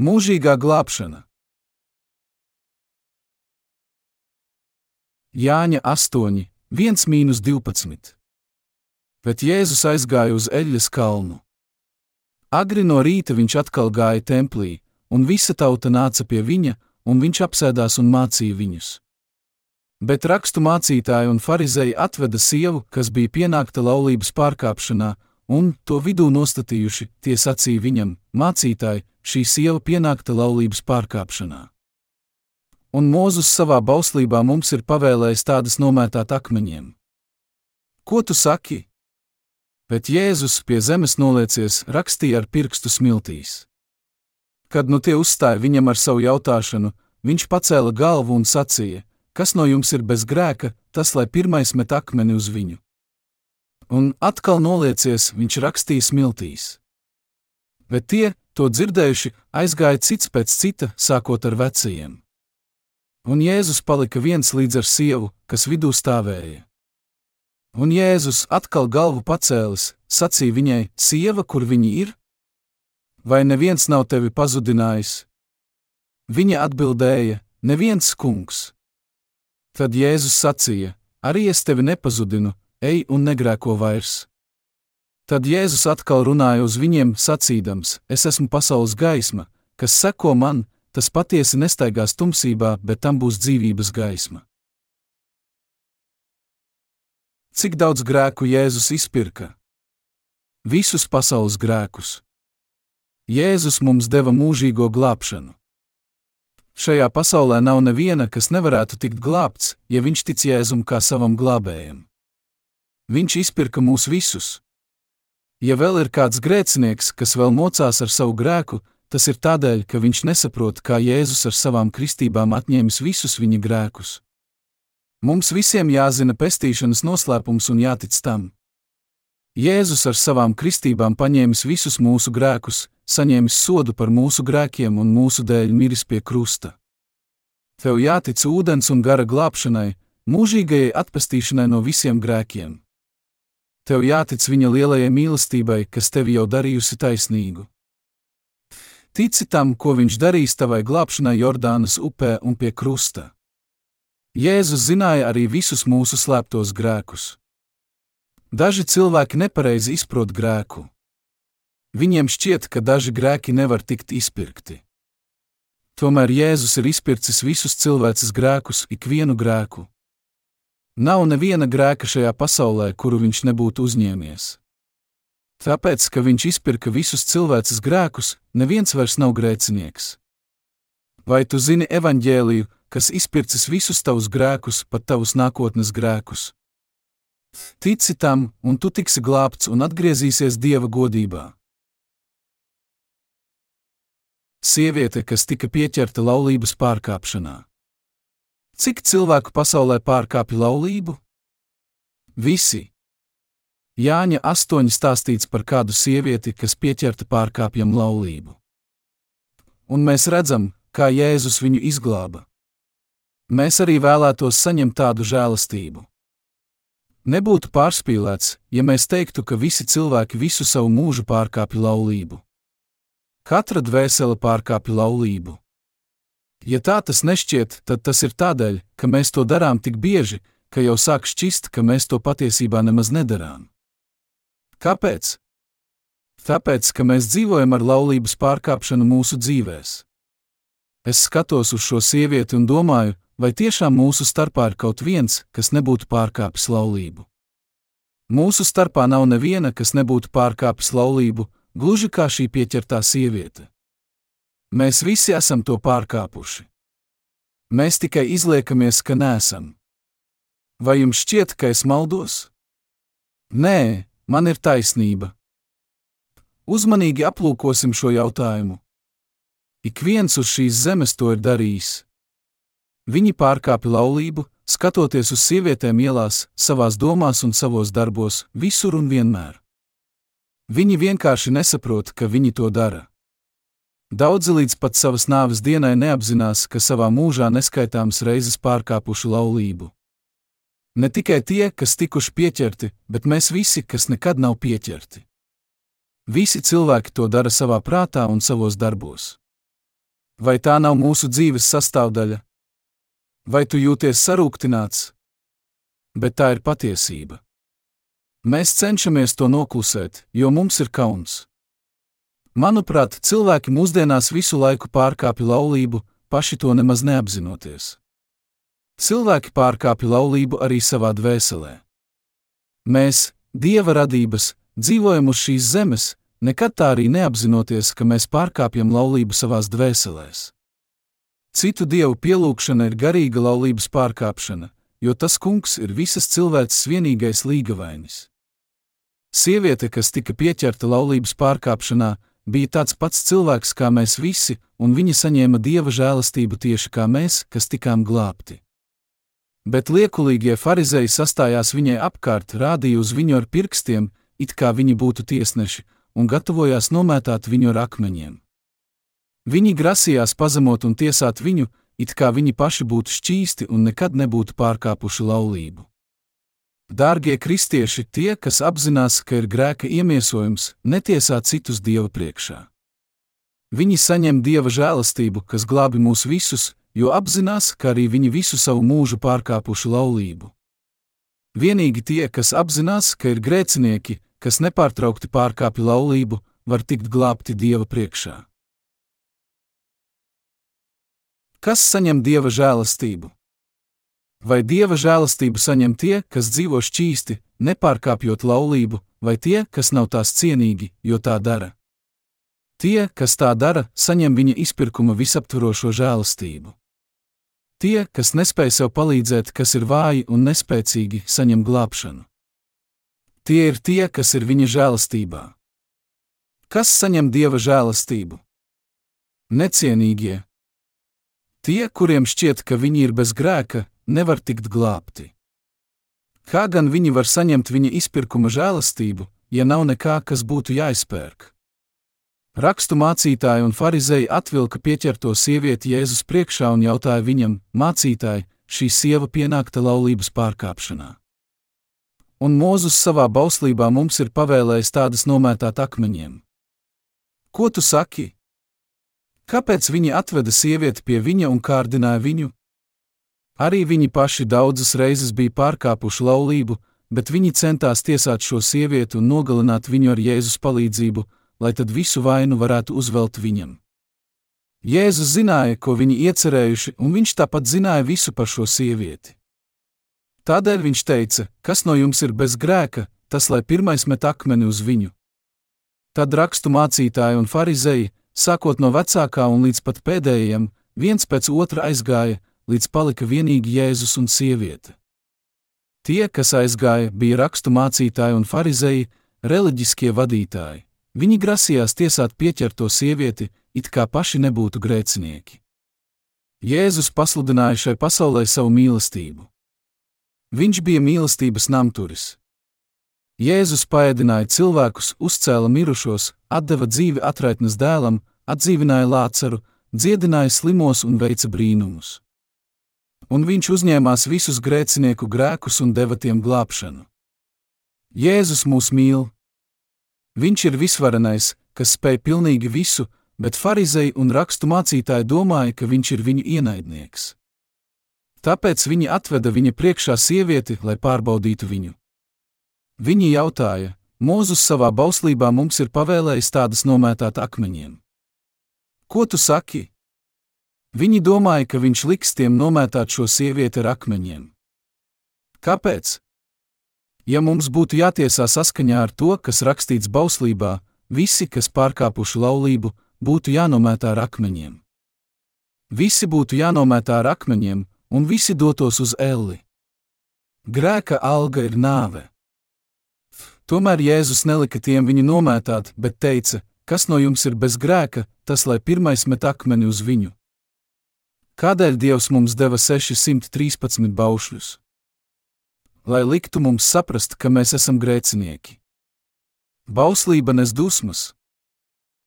Mūžīgā glābšana. Jāņa 8, 1-12. Bet Jēzus aizgāja uz Eļas kalnu. Agri no rīta viņš atkal gāja templī, un visa tauta nāca pie viņa, un viņš apsēdās un mācīja viņus. Bet rakstu mācītāji un farizēji atveda sievu, kas bija pienākta laulības pārkāpšanā, un to vidū nostatījuši, tie sacīja viņam: Mācītāji, šī sieva pienākta laulības pārkāpšanā. Un Mūzus savā bauslībā mums ir pavēlējis tādas nomētāt akmeņiem. Ko tu saki? Bet Jēzus pie zemes noliecies, rakstīja ar pirkstu smiltīs. Kad nu tie uzstāja viņam ar savu jautāšanu, viņš pacēla galvu un sacīja: Kas no jums ir bez grēka, tas lai pirmais met akmeni uz viņu. Un atkal noliecies, viņš rakstīja smiltīs. Bet tie, to dzirdējuši, aizgāja cits pēc cita, sākot ar vecajiem. Un Jēzus palika viens līdz ar sievu, kas vidū stāvēja. Un Jēzus atkal galvu pacēlis, sacīja viņai: Sieva, kur viņi ir? Vai neviens nav tevi pazudinājis? Viņa atbildēja: Neviens kungs. Tad Jēzus sacīja: Arī es tevi nepazudinu, ej un negrēko vairs. Tad Jēzus atkal runāja uz viņiem, sacīdams: Es esmu pasaules gaisma, kas seko man, tas patiesi nestaigās tumsībā, bet tam būs dzīvības gaisma. Cik daudz grēku Jēzus izpirka? Visus pasaules grēkus. Jēzus mums deva mūžīgo glābšanu. Šajā pasaulē nav neviena, kas nevarētu tikt glābts, ja viņš tic Jēzum kā savam glābējam. Viņš izpirka mūs visus. Ja vēl ir kāds grēcinieks, kas vēl mocās ar savu grēku, tas ir tādēļ, ka viņš nesaprot, kā Jēzus ar savām kristībām atņēmis visus viņa grēkus. Mums visiem jāzina pestīšanas noslēpums un jātic tam. Jēzus ar savām kristībām paņēmis visus mūsu grēkus, saņēmis sodu par mūsu grēkiem un mūsu dēļ miris pie krusta. Tev jātic ūdens un gara glābšanai, mūžīgajai atpestīšanai no visiem grēkiem. Tev jātic viņa lielajai mīlestībai, kas tevi jau darījusi taisnīgu. Tici tam, ko viņš darīs tavai glābšanai Jordānas upē un pie krusta. Jēzus zināja arī visus mūsu slēptos grēkus. Daži cilvēki nepareizi izprot grēku. Viņiem šķiet, ka daži grēki nevar tikt izpirkti. Tomēr Jēzus ir izpircis visus cilvēces grēkus, ikvienu grēku. Nav neviena grēka šajā pasaulē, kuru viņš nebūtu uzņēmies. Tāpēc, ka viņš izpirka visus cilvēces grēkus, neviens vairs nav grēcinieks. Vai tu zini evaņģēliju, kas izpircis visus tavus grēkus, pat tavus nākotnes grēkus? Tici tam, un tu tiksi glābts un atgriezīsies Dieva godībā. Sieviete, kas tika pieķerta laulības pārkāpšanā. Cik cilvēku pasaulē pārkāpja laulību? Visi. Jāņa 8 stāstīts par kādu sievieti, kas pieķerta pārkāpjam laulību. Un mēs redzam, kā Jēzus viņu izglāba. Mēs arī vēlētos saņemt tādu žēlastību. Nebūtu pārspīlēts, ja mēs teiktu, ka visi cilvēki visu savu mūžu pārkāpj laulību. Katra dvēsele pārkāpj laulību. Ja tā tas nešķiet, tad tas ir tādēļ, ka mēs to darām tik bieži, ka jau sāk šķist, ka mēs to patiesībā nemaz nedarām. Kāpēc? Tāpēc, ka mēs dzīvojam ar laulības pārkāpšanu mūsu dzīvēs. Es skatos uz šo sievieti un domāju, vai tiešām mūsu starpā ir kaut viens, kas nebūtu pārkāpis laulību. Mūsu starpā nav neviena, kas nebūtu pārkāpis laulību, gluži kā šī pieķertā sieviete. Mēs visi esam to pārkāpuši. Mēs tikai izliekamies, ka nesam. Vai jums šķiet, ka es maldos? Nē, man ir taisnība. Uzmanīgi aplūkosim šo jautājumu. Ik viens uz šīs zemes to ir darījis. Viņi pārkāpja laulību, skatoties uz sievietēm ielās, savās domās un savos darbos, visur un vienmēr. Viņi vienkārši nesaprot, ka viņi to dara. Daudzi līdz pat savas nāves dienai neapzinās, ka savā mūžā neskaitāmas reizes pārkāpuši laulību. Ne tikai tie, kas tikuši pieķerti, bet mēs visi, kas nekad nav pieķerti. Visi cilvēki to dara savā prātā un savos darbos. Vai tā nav mūsu dzīves sastāvdaļa? Vai tu jūties sarūktināts? Bet tā ir patiesība. Mēs cenšamies to noklusēt, jo mums ir kauns. Manuprāt, cilvēki mūsdienās visu laiku pārkāpj laulību, paši to nemaz neapzinoties. Cilvēki pārkāpj laulību arī savā dvēselē. Mēs, dieva radības, dzīvojam uz šīs zemes, nekad tā arī neapzinoties, ka mēs pārkāpjam laulību savās dvēselēs. Citu dievu pielūgšana ir garīga laulības pārkāpšana, jo tas kungs ir visas cilvēces vienīgais līgavainis. Sieviete, kas tika pieķerta laulības pārkāpšanā, bija tāds pats cilvēks kā mēs visi, un viņa saņēma dieva žēlastību tieši kā mēs, kas tikām glābti. Bet liekulīgie farizēji sastājās viņai apkārt, rādīja uz viņu ar pirkstiem, it kā viņi būtu tiesneši, un gatavojās nomētāt viņu ar akmeņiem. Viņi grasījās pazemot un tiesāt viņu, it kā viņi paši būtu šķīsti un nekad nebūtu pārkāpuši laulību. Dārgie kristieši, tie, kas apzinās, ka ir grēka iemiesojums, netiesā citus dieva priekšā. Viņi saņem dieva žēlastību, kas glābi mūs visus, jo apzinās, ka arī viņi visu savu mūžu pārkāpuši laulību. Vienīgi tie, kas apzinās, ka ir grēcinieki, kas nepārtraukti pārkāpj laulību, var tikt glābti Dieva priekšā. Kas saņem Dieva žēlastību? Vai Dieva žēlastību saņem tie, kas dzīvo šķīsti, nepārkāpjot laulību, vai tie, kas nav tās cienīgi, jo tā dara? Tie, kas tā dara, saņem viņa izpirkuma visaptvarošo žēlastību. Tie, kas nespēj sev palīdzēt, kas ir vāji un nespēcīgi, saņem glābšanu. Tie ir tie, kas ir viņa žēlastībā. Kas saņem dieva žēlastību? Necienīgie. Tie, kuriem šķiet, ka viņi ir bez grēka, nevar tikt glābti. Kā gan viņi var saņemt viņa izpirkuma žēlastību, ja nav nekā, kas būtu jāizpērk? Rakstu mācītāji un farizēji atvilka pieķerto sievieti Jēzus priekšā un jautāja viņam: Mācītāji, šī sieva pienākta laulības pārkāpšanā un Mūzus savā bauslībā mums ir pavēlējis tādas nomētāt akmeņiem. Ko tu saki? Kāpēc viņi atveda sievieti pie viņa un kārdināja viņu? Arī viņi paši daudzas reizes bija pārkāpuši laulību, bet viņi centās tiesāt šo sievieti un nogalināt viņu ar Jēzus palīdzību, lai tad visu vainu varētu uzvelt viņam. Jēzus zināja, ko viņi iecerējuši, un viņš tāpat zināja visu par šo sievieti. Tādēļ viņš teica, kas no jums ir bez grēka, tas lai pirmais met akmeni uz viņu. Tad rakstu mācītāji un farizēji, sākot no vecākā un līdz pat pēdējiem, viens pēc otra aizgāja, līdz palika vienīgi Jēzus un sieviete. Tie, kas aizgāja, bija rakstu mācītāji un farizēji, reliģiskie vadītāji. Viņi grasījās tiesāt pieķerto sievieti, it kā paši nebūtu grēcinieki. Jēzus pasludināja šai pasaulē savu mīlestību. Viņš bija mīlestības namturis. Jēzus paēdināja cilvēkus, uzcēla mirušos, deva dzīvi atraitnes dēlam, atdzīvināja lāceru, dziedināja slimos un veica brīnumus. Un viņš uzņēmās visus grēcinieku grēkus un deva tiem glābšanu. Jēzus mūs mīl. Viņš ir visvarenais, kas spēj pilnīgi visu, bet farizēji un rakstu mācītāji domāja, ka viņš ir viņu ienaidnieks. Tāpēc viņi atveda viņa priekšā sievieti, lai pārbaudītu viņu. Viņi jautāja, Mūzus savā bauslībā mums ir pavēlējis tādas nomētāt akmeņiem. Ko tu saki? Viņi domāja, ka viņš liks tiem nomētāt šo sievieti ar akmeņiem. Kāpēc? Ja mums būtu jātiesā saskaņā ar to, kas rakstīts bauslībā, visi, kas pārkāpuši laulību, būtu jānomētā ar akmeņiem. Visi būtu jānomētā ar akmeņiem, un visi dotos uz elli. Grēka alga ir nāve. Tomēr Jēzus nelika tiem viņu nomētāt, bet teica: Kas no jums ir bez grēka, tas lai pirmais met akmeni uz viņu. Kādēļ Dievs mums deva 613 baušļus? Lai liktu mums saprast, ka mēs esam grēcinieki. Bauslība nes dusmas.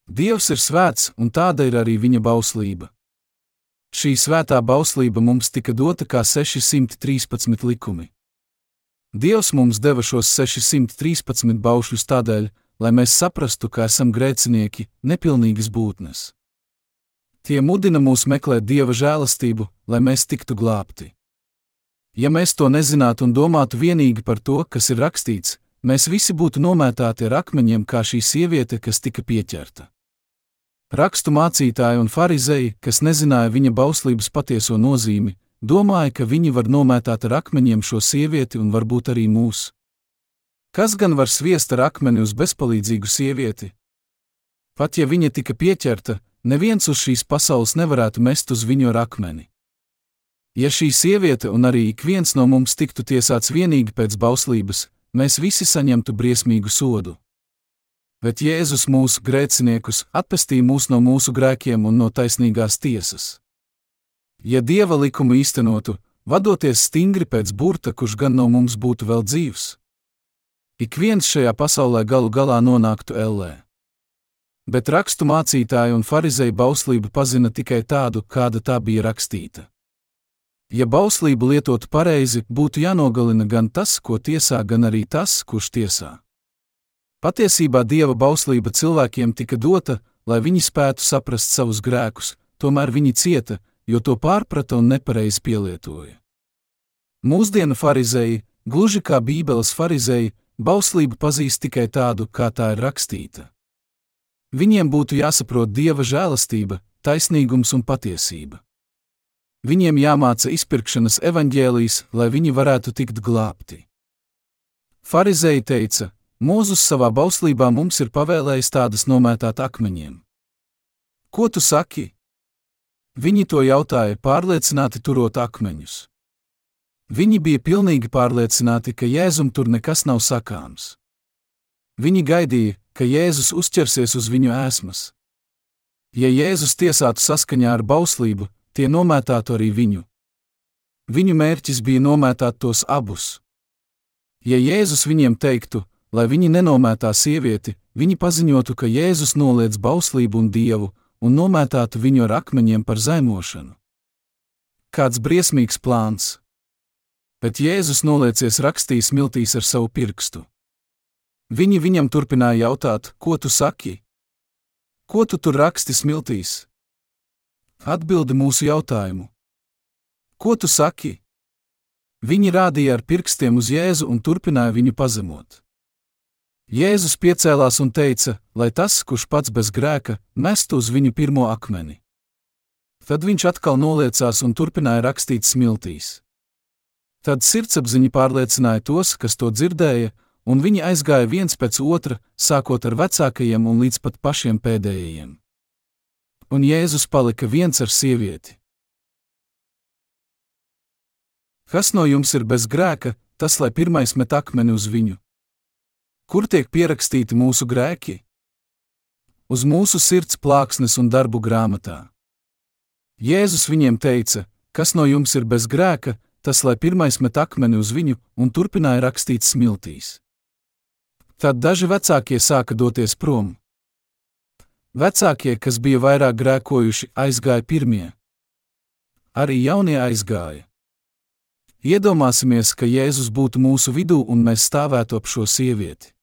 Dievs ir svēts, un tāda ir arī viņa bauslība. Šī svētā bauslība mums tika dota kā 613 likumi. Dievs mums deva šos 613 baušļus tādēļ, lai mēs saprastu, ka esam grēcinieki, nepilnīgas būtnes. Tie mudina mūs meklēt dieva žēlastību, lai mēs tiktu glābti. Ja mēs to nezinātu un domātu tikai par to, kas ir rakstīts, mēs visi būtu nomētāti ar akmeņiem, kā šī sieviete, kas tika pieķerta. Rakstu mācītāji un farizēji, kas nezināja viņa bauslības patieso nozīmi, domāja, ka viņi var nomētāt ar akmeņiem šo sievieti un varbūt arī mūs. Kas gan var sviest ar akmeni uz bezpalīdzīgu sievieti? Pat ja viņa tika pieķerta, neviens uz šīs pasaules nevarētu mest uz viņu ar akmeni. Ja šī sieviete un arī ik viens no mums tiktu tiesāts tikai pēc bauslības, mēs visi saņemtu briesmīgu sodu. Bet Jēzus mūsu grēciniekus atpestīja mūs no mūsu grēkiem un no taisnīgās tiesas. Ja dieva likumu īstenotu, vadoties stingri pēc burta, kurš gan no mums būtu vēl dzīvs, ik viens šajā pasaulē galu galā nonāktu ellē. Bet rakstu mācītāji un farizēji bauslību pazina tikai tādu, kāda tā bija rakstīta. Ja bauslību lietotu pareizi, būtu jānogalina gan tas, ko tiesā, gan arī tas, kurš tiesā. Patiesībā dieva bauslība cilvēkiem tika dota, lai viņi spētu saprast savus grēkus, tomēr viņi cieta, jo to pārprata un nepareizi pielietoja. Mūsdienu farizēji, gluži kā Bībeles farizēji, bauslību pazīst tikai tādu, kā tā ir rakstīta. Viņiem būtu jāsaprot dieva žēlastība, taisnīgums un patiesība. Viņiem jāmāca izpirkšanas evaņģēlijas, lai viņi varētu tikt glābti. Pharizēji teica: Mūzus savā bauslībā mums ir pavēlējis tādas nomētāt akmeņiem. Ko tu saki? Viņi to jautāja, pārliecināti turot akmeņus. Viņi bija pilnīgi pārliecināti, ka Jēzum tur nekas nav sakāms. Viņi gaidīja, ka Jēzus uzķersies uz viņu ēsmas. Ja Jēzus tiesātu saskaņā ar bauslību, tie nomētātu arī viņu. Viņu mērķis bija nomētāt tos abus. Ja Jēzus viņiem teiktu, lai viņi nenomētā sievieti, viņi paziņotu, ka Jēzus noliedz bauslību un dievu un nomētātu viņu ar akmeņiem par zaimošanu. Kāds briesmīgs plāns! Bet Jēzus noliecies rakstīs smiltīs ar savu pirkstu. Viņi viņam turpināja jautāt, ko tu saki? Ko tu tur raksti smiltīs? Atbildi mūsu jautājumu. Ko tu saki? Viņi rādīja ar pirkstiem uz Jēzu un turpināja viņu pazemot. Jēzus piecēlās un teica, lai tas, kurš pats bez grēka, mestu uz viņu pirmo akmeni. Tad viņš atkal noliecās un turpināja rakstīt smiltīs. Tad sirdsapziņa pārliecināja tos, kas to dzirdēja, un viņi aizgāja viens pēc otra, sākot ar vecākajiem un līdz pat pašiem pēdējiem un Jēzus palika viens ar sievieti. Kas no jums ir bez grēka, tas lai pirmais met akmeni uz viņu? Kur tiek pierakstīti mūsu grēki? Uz mūsu sirds plāksnes un darbu grāmatā. Jēzus viņiem teica, kas no jums ir bez grēka, tas lai pirmais met akmeni uz viņu un turpināja rakstīt smiltīs. Tad daži vecākie sāka doties prom. Vecākie, kas bija vairāk grēkojuši, aizgāja pirmie. Arī jaunie aizgāja. Iedomāsimies, ka Jēzus būtu mūsu vidū un mēs stāvētu ap šo sievieti.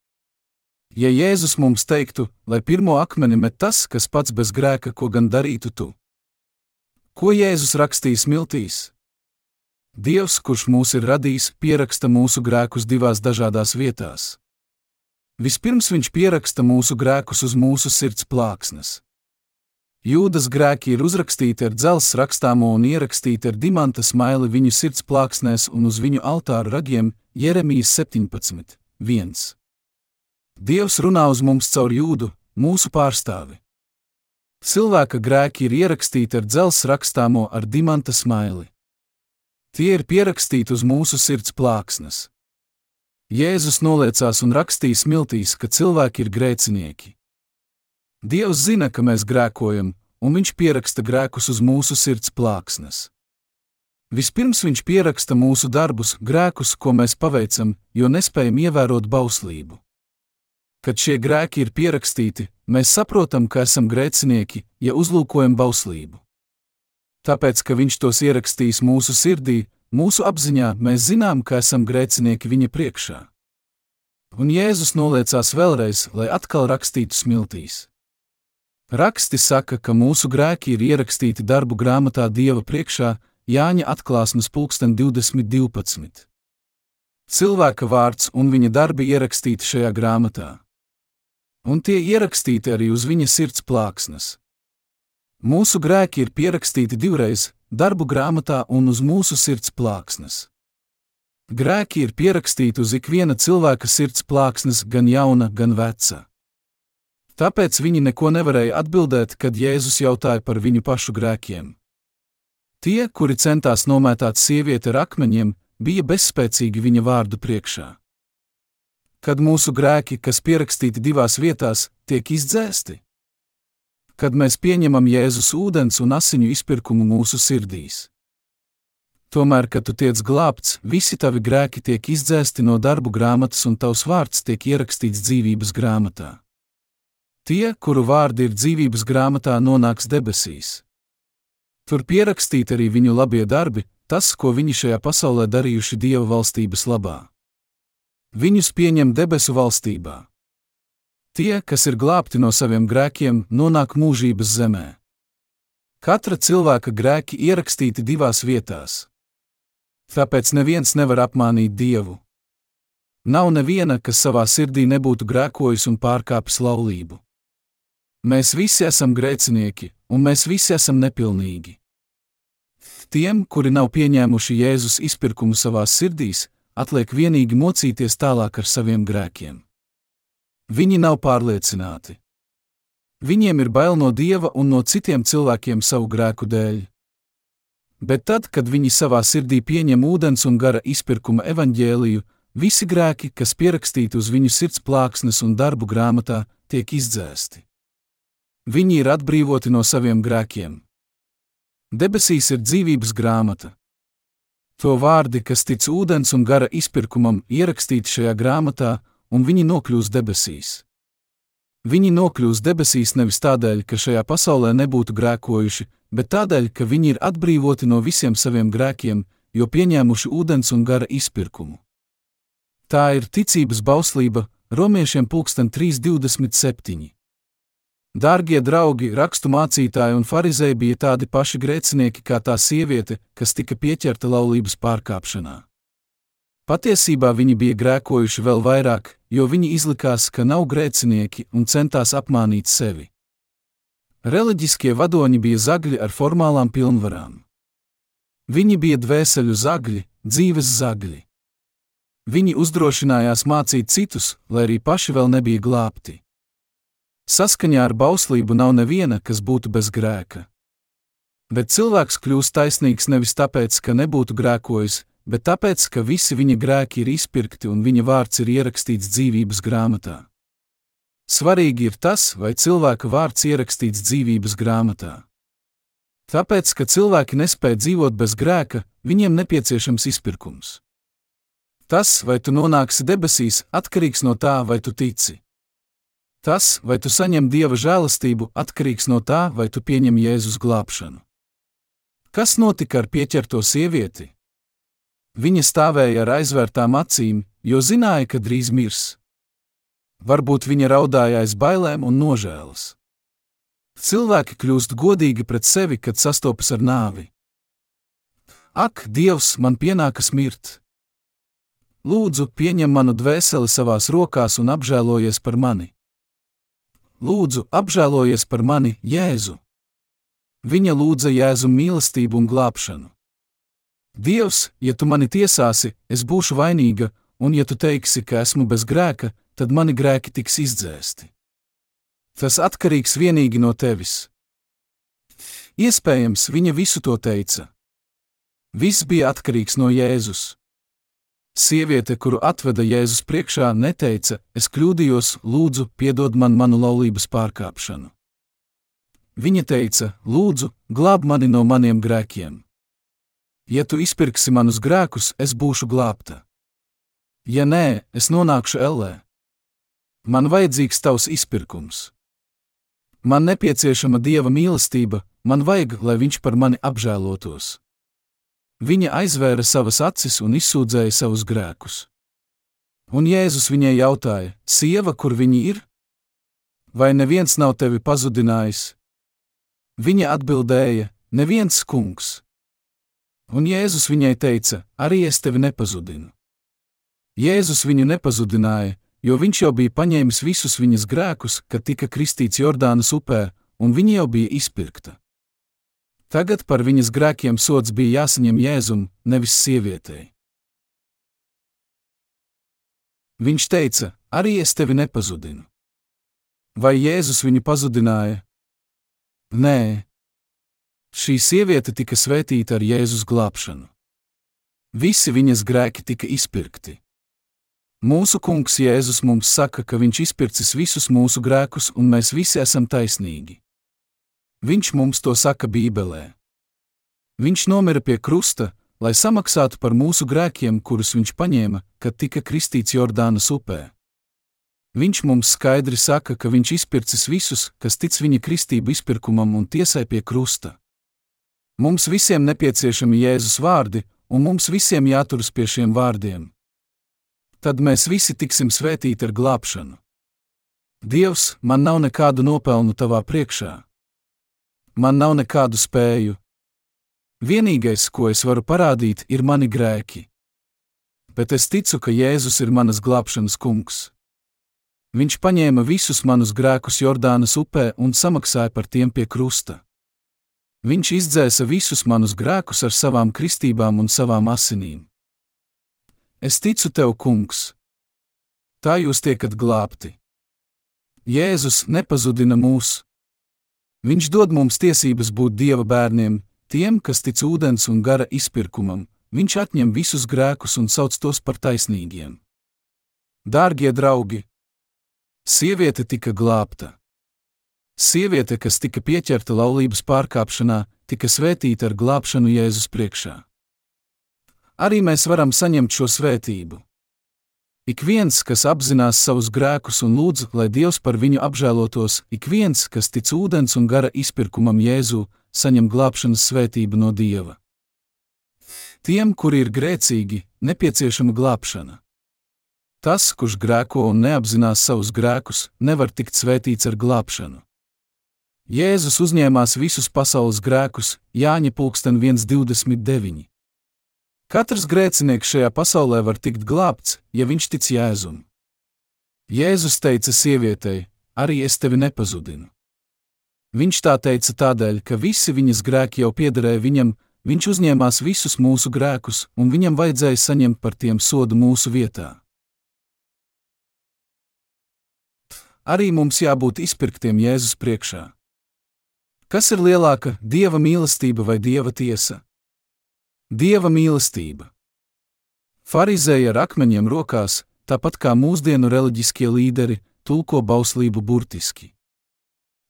Ja Jēzus mums teiktu, lai pirmo akmeni met tas, kas pats bez grēka, ko gan darītu tu? Ko Jēzus rakstīs miltīs? Dievs, kurš mūs ir radījis, pieraksta mūsu grēkus divās dažādās vietās. Vispirms viņš pieraksta mūsu grēkus uz mūsu sirds plāksnes. Jūdas grēki ir uzrakstīti ar dzelzs rakstāmo un ierakstīti ar dimanta smaili viņu sirds plāksnēs un uz viņu altāra ragiem Jeremijas 17. 1. Dievs runā uz mums caur jūdu, mūsu pārstāvi. Cilvēka grēki ir ierakstīti ar dzelzs rakstāmo ar dimanta smaili. Tie ir pierakstīti uz mūsu sirds plāksnes. Jēzus noliecās un rakstīja smiltīs, ka cilvēki ir grēcinieki. Dievs zina, ka mēs grēkojam, un Viņš pieraksta grēkus uz mūsu sirds plāksnes. Vispirms Viņš pieraksta mūsu darbus, grēkus, ko mēs paveicam, jo nespējam ievērot bauslību. Kad šie grēki ir pierakstīti, mēs saprotam, ka esam grēcinieki, ja uzlūkojam bauslību. Tāpēc, ka Viņš tos ierakstīs mūsu sirdī, Mūsu apziņā mēs zinām, ka esam grēcinieki viņa priekšā. Un Jēzus noliecās vēlreiz, lai atkal rakstītu smiltīs. Raksti saka, ka mūsu grēki ir ierakstīti darbu grāmatā Dieva priekšā, Jāņa atklāsmes pulksten 2012. Cilvēka vārds un viņa darbi ierakstīti šajā grāmatā. Un tie ierakstīti arī uz viņa sirds plāksnes. Mūsu grēki ir pierakstīti divreiz, darbu grāmatā un uz mūsu sirds plāksnes. Grēki ir pierakstīti uz ikviena cilvēka sirds plāksnes, gan jauna, gan veca. Tāpēc viņi neko nevarēja atbildēt, kad Jēzus jautāja par viņu pašu grēkiem. Tie, kuri centās nomētāt sievieti ar akmeņiem, bija bezspēcīgi viņa vārdu priekšā. Kad mūsu grēki, kas pierakstīti divās vietās, tiek izdzēsti, kad mēs pieņemam Jēzus ūdens un asiņu izpirkumu mūsu sirdīs. Tomēr, kad tu tiec glābts, visi tavi grēki tiek izdzēsti no darbu grāmatas un tavs vārds tiek ierakstīts dzīvības grāmatā. Tie, kuru vārdi ir dzīvības grāmatā, nonāks debesīs. Tur pierakstīti arī viņu labie darbi, tas, ko viņi šajā pasaulē darījuši Dieva valstības labā. Viņus pieņem debesu valstībā. Tie, kas ir glābti no saviem grēkiem, nonāk mūžības zemē. Katra cilvēka grēki ierakstīti divās vietās. Tāpēc neviens nevar apmānīt Dievu. Nav neviena, kas savā sirdī nebūtu grēkojis un pārkāpis laulību. Mēs visi esam grēcinieki, un mēs visi esam nepilnīgi. Tiem, kuri nav pieņēmuši Jēzus izpirkumu savās sirdīs, atliek vienīgi mocīties tālāk ar saviem grēkiem. Viņi nav pārliecināti. Viņiem ir bail no dieva un no citiem cilvēkiem savu grēku dēļ. Bet tad, kad viņi savā sirdī pieņem ūdens un gara izpirkuma evaņģēliju, visi grēki, kas pierakstīti uz viņu sirds plāksnes un darbu grāmatā, tiek izdzēsti. Viņi ir atbrīvoti no saviem grēkiem. Debesīs ir dzīvības grāmata. To vārdi, kas tic ūdens un gara izpirkumam, ierakstīti šajā grāmatā, un viņi nokļūs debesīs. Viņi nokļūs debesīs nevis tādēļ, ka šajā pasaulē nebūtu grēkojuši, bet tādēļ, ka viņi ir atbrīvoti no visiem saviem grēkiem, jo pieņēmuši ūdens un gara izpirkumu. Tā ir ticības bauslība, romiešiem 327. Dārgie draugi, rakstu mācītāji un farizēji bija tādi paši grēcinieki kā tā sieviete, kas tika pieķerta laulības pārkāpšanā. Patiesībā viņi bija grēkojuši vēl vairāk, jo viņi izlikās, ka nav grēcinieki un centās apmānīt sevi. Reliģiskie vadoņi bija zagļi ar formālām pilnvarām. Viņi bija dvēseļu zagļi, dzīves zagļi. Viņi uzdrošinājās mācīt citus, lai arī paši vēl nebija glābti. Saskaņā ar bauslību nav neviena, kas būtu bez grēka. Bet cilvēks kļūst taisnīgs nevis tāpēc, ka nebūtu grēkojis, bet tāpēc, ka visi viņa grēki ir izpirkti un viņa vārds ir ierakstīts dzīvības grāmatā. Svarīgi ir tas, vai cilvēka vārds ierakstīts dzīvības grāmatā. Tāpēc, ka cilvēki nespēja dzīvot bez grēka, viņiem nepieciešams izpirkums. Tas, vai tu nonāksi debesīs, atkarīgs no tā, vai tu tici. Tas, vai tu saņem dieva žēlastību, atkarīgs no tā, vai tu pieņem Jēzus glābšanu. Kas notika ar pieķerto sievieti? Viņa stāvēja ar aizvērtām acīm, jo zināja, ka drīz mirs. Varbūt viņa raudāja aiz bailēm un nožēlas. Cilvēki kļūst godīgi pret sevi, kad sastopas ar nāvi. Ak, Dievs, man pienākas mirt! Lūdzu, pieņem manu dvēseli savās rokās un apžēlojies par mani. Lūdzu, apžēlojies par mani, Jēzu! Viņa lūdza Jēzu mīlestību un glābšanu. Dievs, ja tu mani tiesāsi, es būšu vainīga, un ja tu teiksi, ka esmu bez grēka, tad mani grēki tiks izdzēsti. Tas atkarīgs tikai no tevis. Iespējams, viņa visu to teica. Viss bija atkarīgs no Jēzus. Sieviete, kuru atveda Jēzus priekšā, neteica: Es kļūdījos, lūdzu, piedod man manu laulības pārkāpšanu. Viņa teica: Lūdzu, glāb mani no maniem grēkiem. Ja tu izpirksi manus grēkus, es būšu glābta. Ja nē, es nonākšu ellē. Man vajadzīgs tavs izpirkums. Man nepieciešama dieva mīlestība, man vajag, lai viņš par mani apžēlotos. Viņa aizvēra savas acis un izsūdzēja savus grēkus. Un Jēzus viņai jautāja: Sieva, kur viņi ir? vai neviens nav tevi pazudinājis? Viņa atbildēja: Neviens kungs. Un Jēzus viņai teica: Arī es tevi nepazudinu. Jēzus viņu nepazudināja, jo viņš jau bija paņēmis visus viņas grēkus, kad tika kristīts Jordānas upē, un viņa jau bija izpirkta. Tagad par viņas grēkiem sods bija jāsaņem Jēzum, nevis sievietei. Viņš teica: Arī es tevi nepazudinu. Vai Jēzus viņu pazudināja? Nē. Šī sieviete tika svētīta ar Jēzus glābšanu. Visi viņas grēki tika izpirkti. Mūsu kungs Jēzus mums saka, ka viņš izpircis visus mūsu grēkus, un mēs visi esam taisnīgi. Viņš mums to saka Bībelē. Viņš nomira pie krusta, lai samaksātu par mūsu grēkiem, kurus viņš paņēma, kad tika kristīts Jordānas upē. Viņš mums skaidri saka, ka viņš izpircis visus, kas tic viņa kristību izpirkumam un tiesai pie krusta. Mums visiem nepieciešami Jēzus vārdi, un mums visiem jāturas pie šiem vārdiem tad mēs visi tiksim svētīti ar glābšanu. Dievs, man nav nekādu nopelnu tavā priekšā. Man nav nekādu spēju. Vienīgais, ko es varu parādīt, ir mani grēki. Bet es ticu, ka Jēzus ir manas glābšanas kungs. Viņš paņēma visus manus grēkus Jordānas upē un samaksāja par tiem pie krusta. Viņš izdzēsa visus manus grēkus ar savām kristībām un savām asinīm. Es ticu tev, kungs. Tā jūs tiekat glābti. Jēzus nepazudina mūs. Viņš dod mums tiesības būt dieva bērniem, tiem, kas tic ūdens un gara izpirkumam. Viņš atņem visus grēkus un sauc tos par taisnīgiem. Dārgie draugi! Sieviete tika glābta. Sieviete, kas tika pieķerta laulības pārkāpšanā, tika svētīta ar glābšanu Jēzus priekšā arī mēs varam saņemt šo svētību. Ik viens, kas apzinās savus grēkus un lūdz, lai Dievs par viņu apžēlotos, ik viens, kas tic ūdens un gara izpirkumam Jēzu, saņem glābšanas svētību no Dieva. Tiem, kuri ir grēcīgi, nepieciešama glābšana. Tas, kurš grēko un neapzinās savus grēkus, nevar tikt svētīts ar glābšanu. Jēzus uzņēmās visus pasaules grēkus, Jāņa pulksten 1,29. Katrs grēcinieks šajā pasaulē var tikt glābts, ja viņš tic Jēzum. Jēzus teica sievietei: Arī es tevi nepazudinu. Viņš tā teica tādēļ, ka visi viņas grēki jau piederēja viņam, viņš uzņēmās visus mūsu grēkus, un viņam vajadzēja saņemt par tiem sodu mūsu vietā. Arī mums jābūt izpirktiem Jēzus priekšā. Kas ir lielāka - dieva mīlestība vai dieva tiesa? Dieva mīlestība. Pharizēji ar akmeņiem rokās, tāpat kā mūsdienu reliģiskie līderi, tulko bauslību burtiski.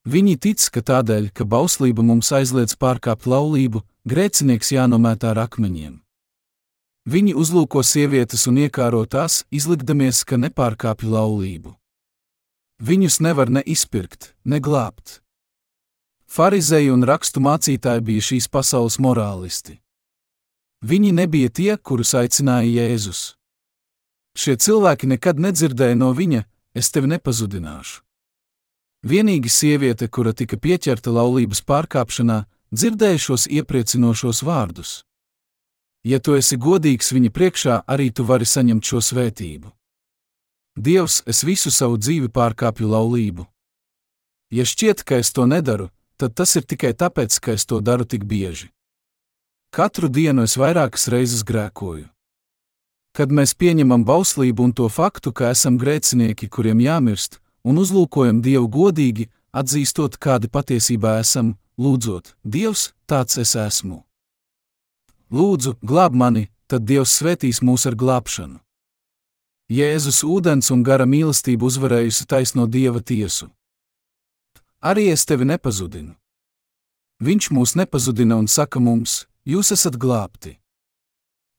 Viņi tic, ka tādēļ, ka bauslība mums aizliedz pārkāpt laulību, grēcinieks jānomētā ar akmeņiem. Viņi uzlūko sievietes un iekāro tās, izlikdamies, ka nepārkāpj laulību. Viņus nevar ne izpirkt, ne glābt. Pharizēji un rakstu mācītāji bija šīs pasaules morālisti. Viņi nebija tie, kurus aicināja Jēzus. Šie cilvēki nekad nedzirdēja no viņa: Es tevi nepazudināšu. Vienīgi sieviete, kura tika pieķerta laulības pārkāpšanā, dzirdēja šos iepriecinošos vārdus. Ja tu esi godīgs viņa priekšā, arī tu vari saņemt šo svētību. Dievs, es visu savu dzīvi pārkāpju laulību. Ja šķiet, ka es to nedaru, tad tas ir tikai tāpēc, ka es to daru tik bieži. Katru dienu es vairākas reizes grēkoju. Kad mēs pieņemam bauslību un to faktu, ka esam grēcinieki, kuriem jāmirst, un uzlūkojam Dievu godīgi, atzīstot, kādi patiesībā esam, lūdzot, Dievs, tāds es esmu. Lūdzu, glāb mani, tad Dievs svētīs mūs ar glābšanu. Jēzus ūdens un gara mīlestība uzvarējusi taisno Dieva tiesu. Arī es tevi nepazudinu. Viņš mūs nepazudina un saka mums, Jūs esat glābti.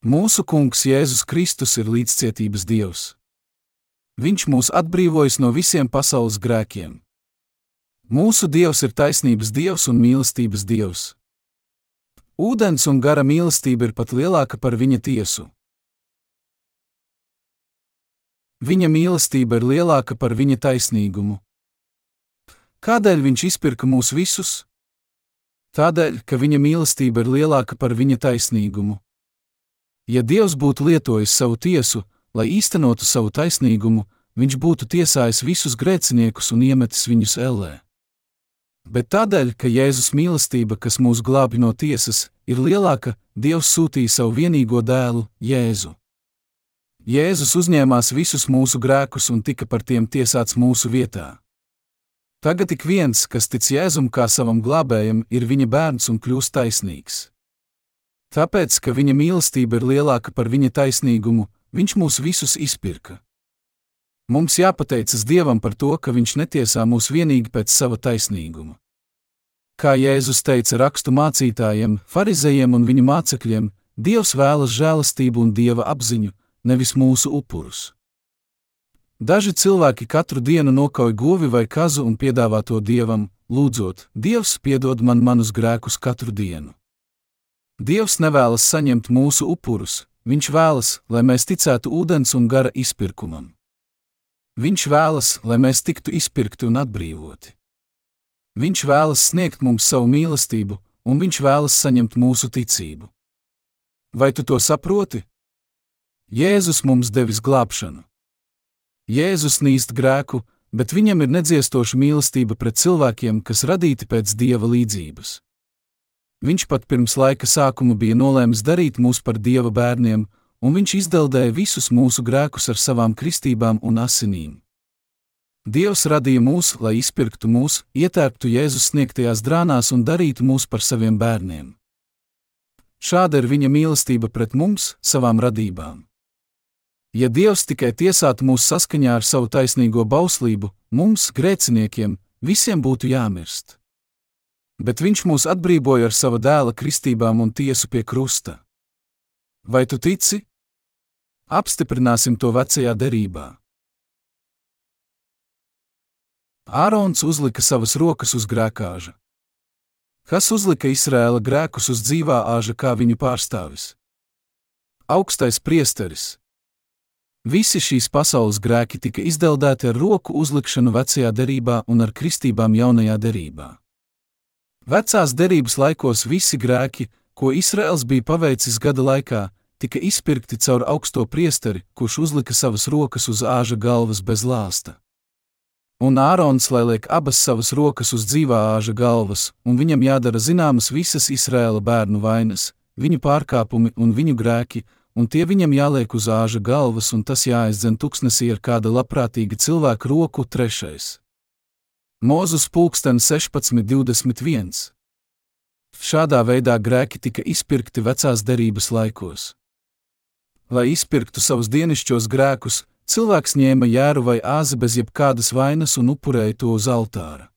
Mūsu Kungs Jēzus Kristus ir līdzcietības Dievs. Viņš mūs atbrīvojas no visiem pasaules grēkiem. Mūsu Dievs ir taisnības Dievs un mīlestības Dievs. Ūdens un gara mīlestība ir pat lielāka par viņa tiesu. Viņa mīlestība ir lielāka par viņa taisnīgumu. Kādēļ viņš izpirka mūs visus? Tādēļ, ka viņa mīlestība ir lielāka par viņa taisnīgumu. Ja Dievs būtu lietojis savu tiesu, lai īstenotu savu taisnīgumu, viņš būtu tiesājis visus grēciniekus un iemetis viņus ellē. Bet tādēļ, ka Jēzus mīlestība, kas mūs glābi no tiesas, ir lielāka, Dievs sūtīja savu vienīgo dēlu, Jēzu. Jēzus uzņēmās visus mūsu grēkus un tika par tiem tiesāts mūsu vietā. Tagad ik viens, kas tic Jēzum kā savam glābējam, ir viņa bērns un kļūst taisnīgs. Tāpēc, ka viņa mīlestība ir lielāka par viņa taisnīgumu, viņš mūs visus izpirka. Mums jāpateicas Dievam par to, ka Viņš netiesā mūs vienīgi pēc sava taisnīguma. Kā Jēzus teica rakstu mācītājiem, farizējiem un viņu mācekļiem, Dievs vēlas žēlastību un dieva apziņu, nevis mūsu upurus. Daži cilvēki katru dienu nokauj govi vai kazu un piedāvā to dievam, lūdzot, Dievs piedod man manus grēkus katru dienu. Dievs nevēlas saņemt mūsu upurus, Viņš vēlas, lai mēs ticētu ūdens un gara izpirkumam. Viņš vēlas, lai mēs tiktu izpirkti un atbrīvoti. Viņš vēlas sniegt mums savu mīlestību, un viņš vēlas saņemt mūsu ticību. Vai tu to saproti? Jēzus mums devis glābšanu. Jēzus nīst grēku, bet viņam ir nedziestoša mīlestība pret cilvēkiem, kas radīti pēc dieva līdzības. Viņš pat pirms laika sākuma bija nolēmis darīt mūs par dieva bērniem, un viņš izdeldēja visus mūsu grēkus ar savām kristībām un asinīm. Dievs radīja mūs, lai izpirktu mūs, ietērptu Jēzus sniegtajās drānās un darītu mūs par saviem bērniem. Šāda ir viņa mīlestība pret mums, savām radībām. Ja Dievs tikai tiesātu mūs saskaņā ar savu taisnīgo bauslību, mums, grēciniekiem, visiem būtu jāmirst. Bet Viņš mūs atbrīvoja ar sava dēla kristībām un tiesu pie krusta. Vai tu tici, Apstiprināsim to vecajā derībā. Ārons uzlika savas rokas uz grēkāža. Kas uzlika Izraēla grēkus uz dzīvā āža kā viņu pārstāvis? Augstais priesteris. Visi šīs pasaules grēki tika izdeldēti ar roku uzlikšanu vecajā derībā un ar kristībām jaunajā derībā. Vecās derības laikos visi grēki, ko Izraels bija paveicis gada laikā, tika izpirkti caur augsto priesteri, kurš uzlika savas rokas uz āža galvas bez lāsta. Un Ārons lai liek abas savas rokas uz dzīvā āža galvas, un viņam jādara zināmas visas Izraēla bērnu vainas, viņu pārkāpumi un viņu grēki, un tie viņam jāliek uz āža galvas, un tas jāaizdzen tuksnesī ar kāda labprātīga cilvēka roku trešais. Mūzus pulksten 16.21. Šādā veidā grēki tika izpirkti vecās derības laikos. Lai izpirktu savus dienasčos grēkus, cilvēks ņēma jēru vai āzi bez jebkādas vainas un upurēja to uz altāra.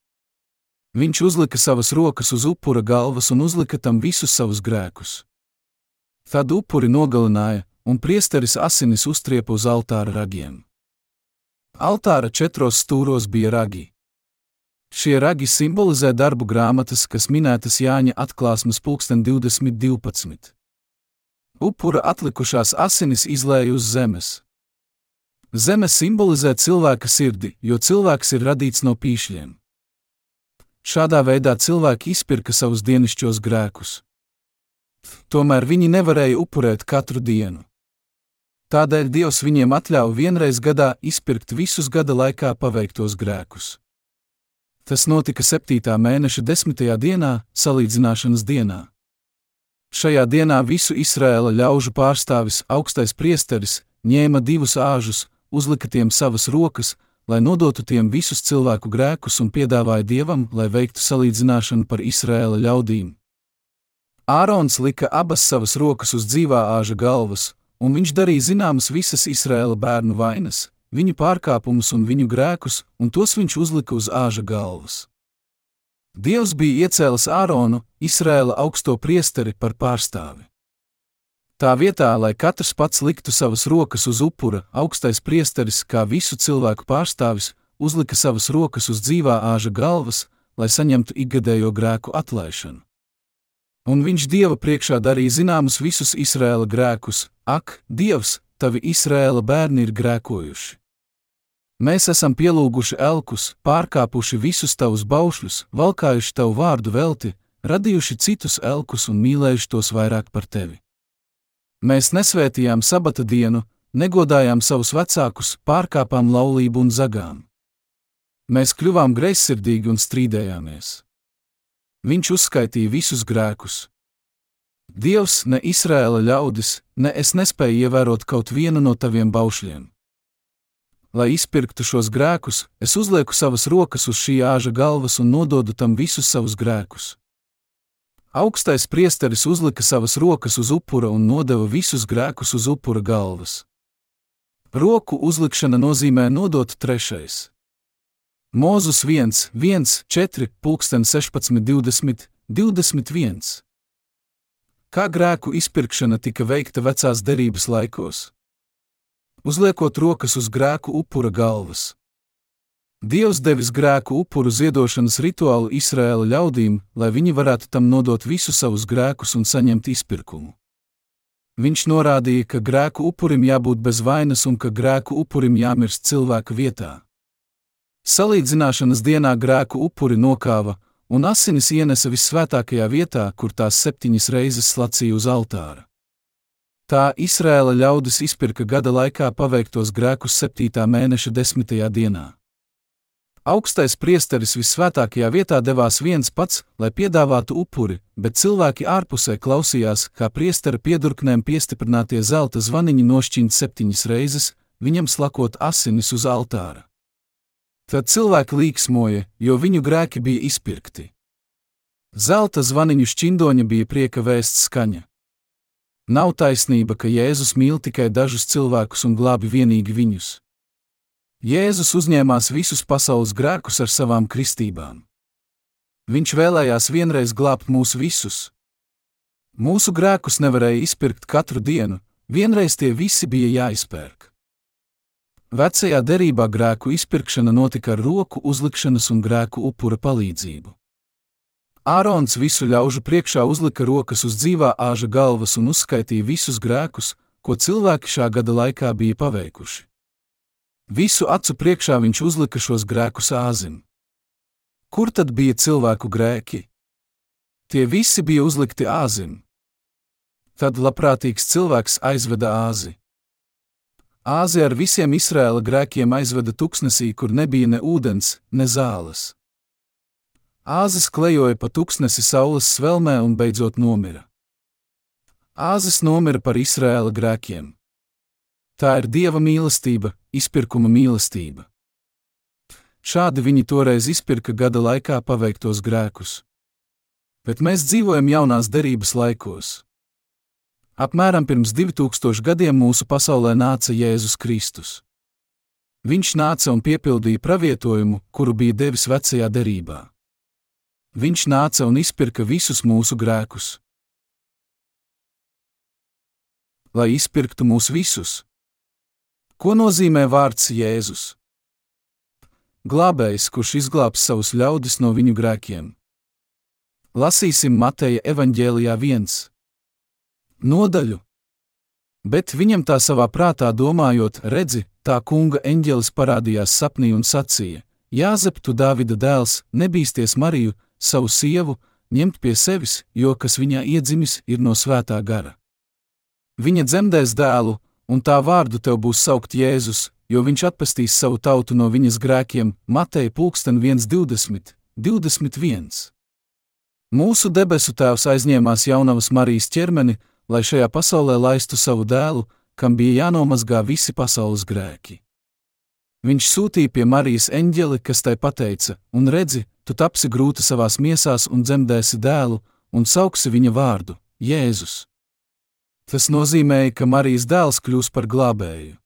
Viņš uzlika savas rokas uz upura galvas un uzlika tam visus savus grēkus. Tad upuri nogalināja, un priesteris asinis uztriepa uz altāra ragiem. Altāra četros stūros bija ragi. Šie ragi simbolizē darbu grāmatas, kas minētas Jāņa atklāsmes pulksten 2012 upura atlikušās asinis izlēja uz zemes. Zeme simbolizē cilvēka sirdi, jo cilvēks ir radīts no pīšļiem. Šādā veidā cilvēki izpirka savus dienasčos grēkus. Tomēr viņi nevarēja upurēt katru dienu. Tādēļ Dievs viņiem atļāva vienreiz gadā izpirkt visus gada laikā paveiktos grēkus. Tas notika 7. mēneša 10. dienā, salīdzināšanas dienā. Šajā dienā visu Izraēla ļaužu pārstāvis, augstais priesteris, ņēma divus āžus, uzlika tiem savas rokas, lai nodotu tiem visus cilvēku grēkus un piedāvāja dievam, lai veiktu salīdzināšanu par Izraēla ļaudīm. Ārons lika abas savas rokas uz dzīvā āža galvas, un viņš darīja zināmas visas Izraēla bērnu vainas, viņu pārkāpumus un viņu grēkus, un tos viņš uzlika uz āža galvas. Dievs bija iecēlis Āronu, Izraēla augsto priesteri, par pārstāvi. Tā vietā, lai katrs pats liktu savas rokas uz upura, augstais priesteris, kā visu cilvēku pārstāvis, uzlika savas rokas uz dzīvā āža galvas, lai saņemtu ikgadējo grēku atlaišanu. Un viņš Dieva priekšā darīja zināmus visus Izraēla grēkus: Ak, Dievs, tavi Izraēla bērni ir grēkojuši! Mēs esam pielūguši elkus, pārkāpuši visus tavus baušļus, valkājuši tavu vārdu velti, radījuši citus elkus un mīlējuši tos vairāk par tevi. Mēs nesvētījām sabata dienu, negodājām savus vecākus, pārkāpām laulību un zagām. Mēs kļuvām greizsirdīgi un strīdējāmies. Viņš uzskaitīja visus grēkus. Dievs, ne Izraēla ļaudis, ne es nespēju ievērot kaut vienu no taviem baušļiem. Lai izpirktu šos grēkus, es uzlieku savas rokas uz šī āža galvas un nododu tam visus savus grēkus. Augstais priesteris uzlika savas rokas uz upura un nodeva visus grēkus uz upura galvas. Roku uzlikšana nozīmē nodot trešais. Mūzus 1, 1, 4, 16, 20, 21. Kā grēku izpirkšana tika veikta vecās derības laikos? Uzliekot rokas uz grēku upura galvas. Dievs devis grēku upuru ziedošanas rituālu Izraēla ļaudīm, lai viņi varētu tam nodot visus savus grēkus un saņemt izpirkumu. Viņš norādīja, ka grēku upurim jābūt bez vainas un ka grēku upurim jāmirst cilvēka vietā. Salīdzināšanas dienā grēku upuri nokāva, un asinis ienesa visvētākajā vietā, kur tās septiņas reizes slacīja uz altāra. Tā Izrēla ļaudis izpirka gada laikā paveiktos grēkus 7. mēneša 10. dienā. Augstais priesteris visvētākajā vietā devās viens pats, lai piedāvātu upuri, bet cilvēki ārpusē klausījās, kā priestera piedurknēm piestiprinātie zelta zvaniņi nošķīnt septiņas reizes, viņam slakot asinis uz altāra. Tad cilvēki līksmoja, jo viņu grēki bija izpirkti. Zelta zvaniņu šķindoņa bija prieka vēsts skaņa. Nav taisnība, ka Jēzus mīl tikai dažus cilvēkus un glābi vienīgi viņus. Jēzus uzņēmās visus pasaules grēkus ar savām kristībām. Viņš vēlējās vienreiz glābt mūs visus. Mūsu grēkus nevarēja izpirkt katru dienu, vienreiz tie visi bija jāizpērk. Vecajā derībā grēku izpirkšana notika ar roku uzlikšanas un grēku upura palīdzību. Ārons visu ļaužu priekšā uzlika rokas uz dzīvā āža galvas un uzskaitīja visus grēkus, ko cilvēki šā gada laikā bija paveikuši. Visu acu priekšā viņš uzlika šos grēkus āzim. Kur tad bija cilvēku grēki? Tie visi bija uzlikti āzim. Tad labprātīgs cilvēks aizveda āzi. Āzija ar visiem Izraēla grēkiem aizveda tuksnesī, kur nebija ne ūdens, ne zāles. Āzis klejoja pa tuksnesi saules svelmē un beidzot nomira. Āzis nomira par Izraēla grēkiem. Tā ir dieva mīlestība, izpirkuma mīlestība. Šādi viņi toreiz izpirka gada laikā paveiktos grēkus. Bet mēs dzīvojam jaunās derības laikos. Apmēram pirms 2000 gadiem mūsu pasaulē nāca Jēzus Kristus. Viņš nāca un piepildīja pravietojumu, kuru bija devis vecajā derībā. Viņš nāca un izpirka visus mūsu grēkus. Lai izpirktu mūs visus. Ko nozīmē vārds Jēzus? Glābējs, kurš izglābs savus ļaudis no viņu grēkiem. Lasīsim Mateja evaņģēlijā 1 nodaļu. Bet viņam tā savā prātā domājot, redzi, tā kunga eņģelis parādījās sapnī un sacīja: Jāzep, tu Dāvida dēls, nebīsties Mariju, savu sievu, ņemt pie sevis, jo kas viņā iedzimis, ir no svētā gara. Viņa dzemdēs dēlu, un tā vārdu tev būs saukt Jēzus, jo viņš atpestīs savu tautu no viņas grēkiem, Mateja pulksten 1,20, 21. Mūsu debesu tēvs aizņēmās jaunavas Marijas ķermeni, lai šajā pasaulē laistu savu dēlu, kam bija jānomazgā visi pasaules grēki. Viņš sūtīja pie Marijas eņģeli, kas tai teica: Un redzi, tu tapsi grūti savās miesās un dzemdēsi dēlu, un sauksi viņa vārdu - Jēzus. Tas nozīmēja, ka Marijas dēls kļūs par glābēju.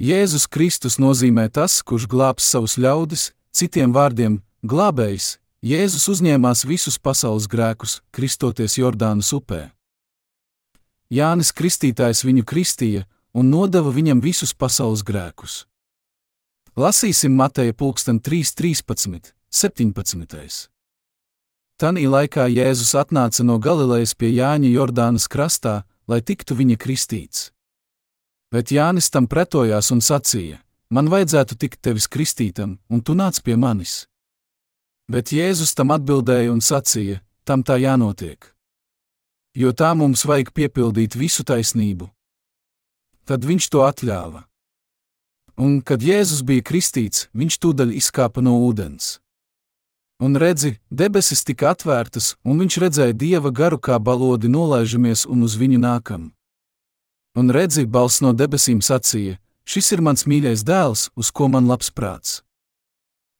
Jēzus Kristus nozīmē tas, kurš glābs savus ļaudis, citiem vārdiem - glābējs. Jēzus uzņēmās visus pasaules grēkus, kristoties Jordānas upē. Jānis Kristītājs viņu kristīja un nodeva viņam visus pasaules grēkus. Lasīsim Mateja pulksten 3.13, 17. Tanī laikā Jēzus atnāca no Galilejas pie Jāņa Jordānas krastā, lai tiktu viņa kristīts. Bet Jānis tam pretojās un sacīja: man vajadzētu tikt tevis kristītam, un tu nāc pie manis. Bet Jēzus tam atbildēja un sacīja: Tam tā jānotiek. Jo tā mums vajag piepildīt visu taisnību. Tad viņš to atļāva. Un, kad Jēzus bija kristīts, viņš tūdaļ izkāpa no ūdens. Un redzi, debesis tika atvērtas, un viņš redzēja dieva garu kā balodi nolaižamies un uz viņu nākam. Un redzi, balss no debesīm sacīja: Šis ir mans mīļais dēls, uz ko man labs prāts.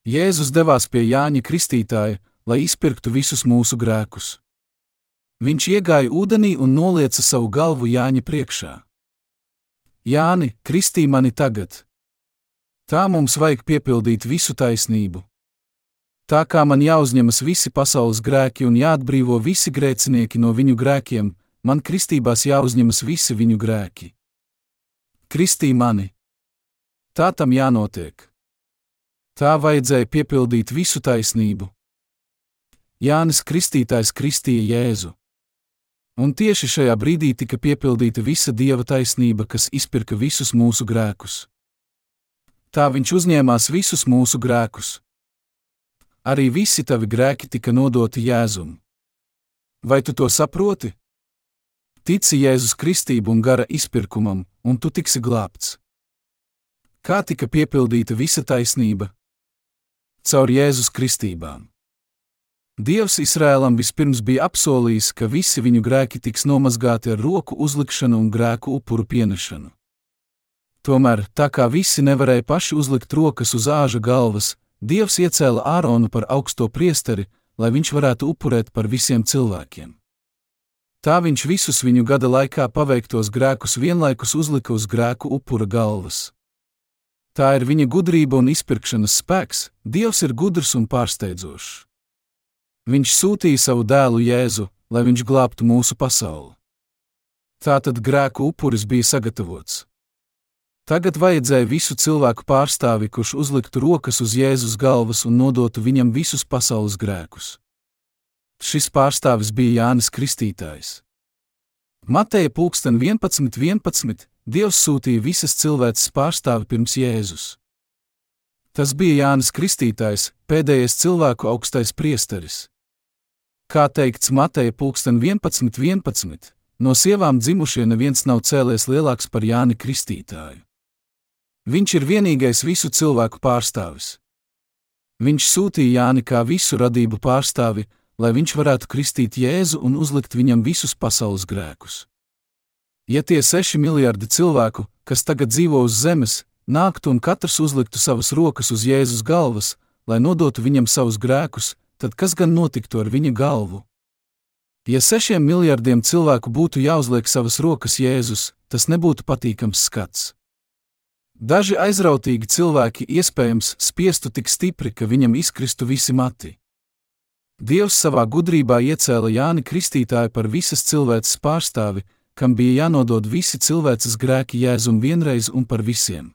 Jēzus devās pie Jāņa Kristītāja, lai izpirktu visus mūsu grēkus. Viņš iegāja ūdenī un nolieca savu galvu Jāņa priekšā. Jāni, kristī mani tagad! Tā mums vajag piepildīt visu taisnību. Tā kā man jāuzņemas visi pasaules grēki un jāatbrīvo visi grēcinieki no viņu grēkiem, man kristībās jāuzņemas visi viņu grēki. Kristī mani! Tā tam jānotiek. Tā vajadzēja piepildīt visu taisnību. Jānis Kristītājs kristīja Jēzu. Un tieši šajā brīdī tika piepildīta visa dieva taisnība, kas izpirka visus mūsu grēkus. Tā viņš uzņēmās visus mūsu grēkus. Arī visi tavi grēki tika nodoti Jēzum. Vai tu to saproti? Tici Jēzus kristību un gara izpirkumam, un tu tiksi glābts. Kā tika piepildīta visa taisnība? Caur Jēzus kristībām. Dievs Izrēlam vispirms bija apsolījis, ka visi viņu grēki tiks nomazgāti ar roku uzlikšanu un grēku upuru pienešanu. Tomēr, tā kā visi nevarēja paši uzlikt rokas uz āža galvas, Dievs iecēla Āronu par augsto priesteri, lai viņš varētu upurēt par visiem cilvēkiem. Tā viņš visus viņu gada laikā paveiktos grēkus vienlaikus uzlika uz grēku upura galvas. Tā ir viņa gudrība un izpirkšanas spēks, Dievs ir gudrs un pārsteidzošs. Viņš sūtīja savu dēlu Jēzu, lai viņš glābtu mūsu pasauli. Tātad grēku upuris bija sagatavots. Tagad vajadzēja visu cilvēku pārstāvi, kurš uzliktu rokas uz Jēzus galvas un nodotu viņam visus pasaules grēkus. Šis pārstāvis bija Jānis Kristītājs. Mateja pulksten 11, 11, Dievs sūtīja visas cilvēces pārstāvi pirms Jēzus. Tas bija Jānis Kristītājs, pēdējais cilvēku augstais priesteris. Kā teikts Mateja pulksten 11, 11, no sievām dzimušie neviens nav cēlies lielāks par Jāni Kristītāju. Viņš ir vienīgais visu cilvēku pārstāvis. Viņš sūtīja Jāni kā visu radību pārstāvi, lai viņš varētu kristīt Jēzu un uzlikt viņam visus pasaules grēkus. Ja tie seši miljardi cilvēku, kas tagad dzīvo uz zemes, nāktu un katrs uzliktu savas rokas uz Jēzus galvas, lai nodotu viņam savus grēkus, tad kas gan notiktu ar viņa galvu? Ja sešiem miljardiem cilvēku būtu jāuzliek savas rokas Jēzus, tas nebūtu patīkams skats. Daži aizrautīgi cilvēki iespējams spiestu tik stipri, ka viņam izkristu visi mati. Dievs savā gudrībā iecēla Jāni Kristītāju par visas cilvēces pārstāvi, kam bija jānodod visi cilvēces grēki Jēzum vienreiz un par visiem.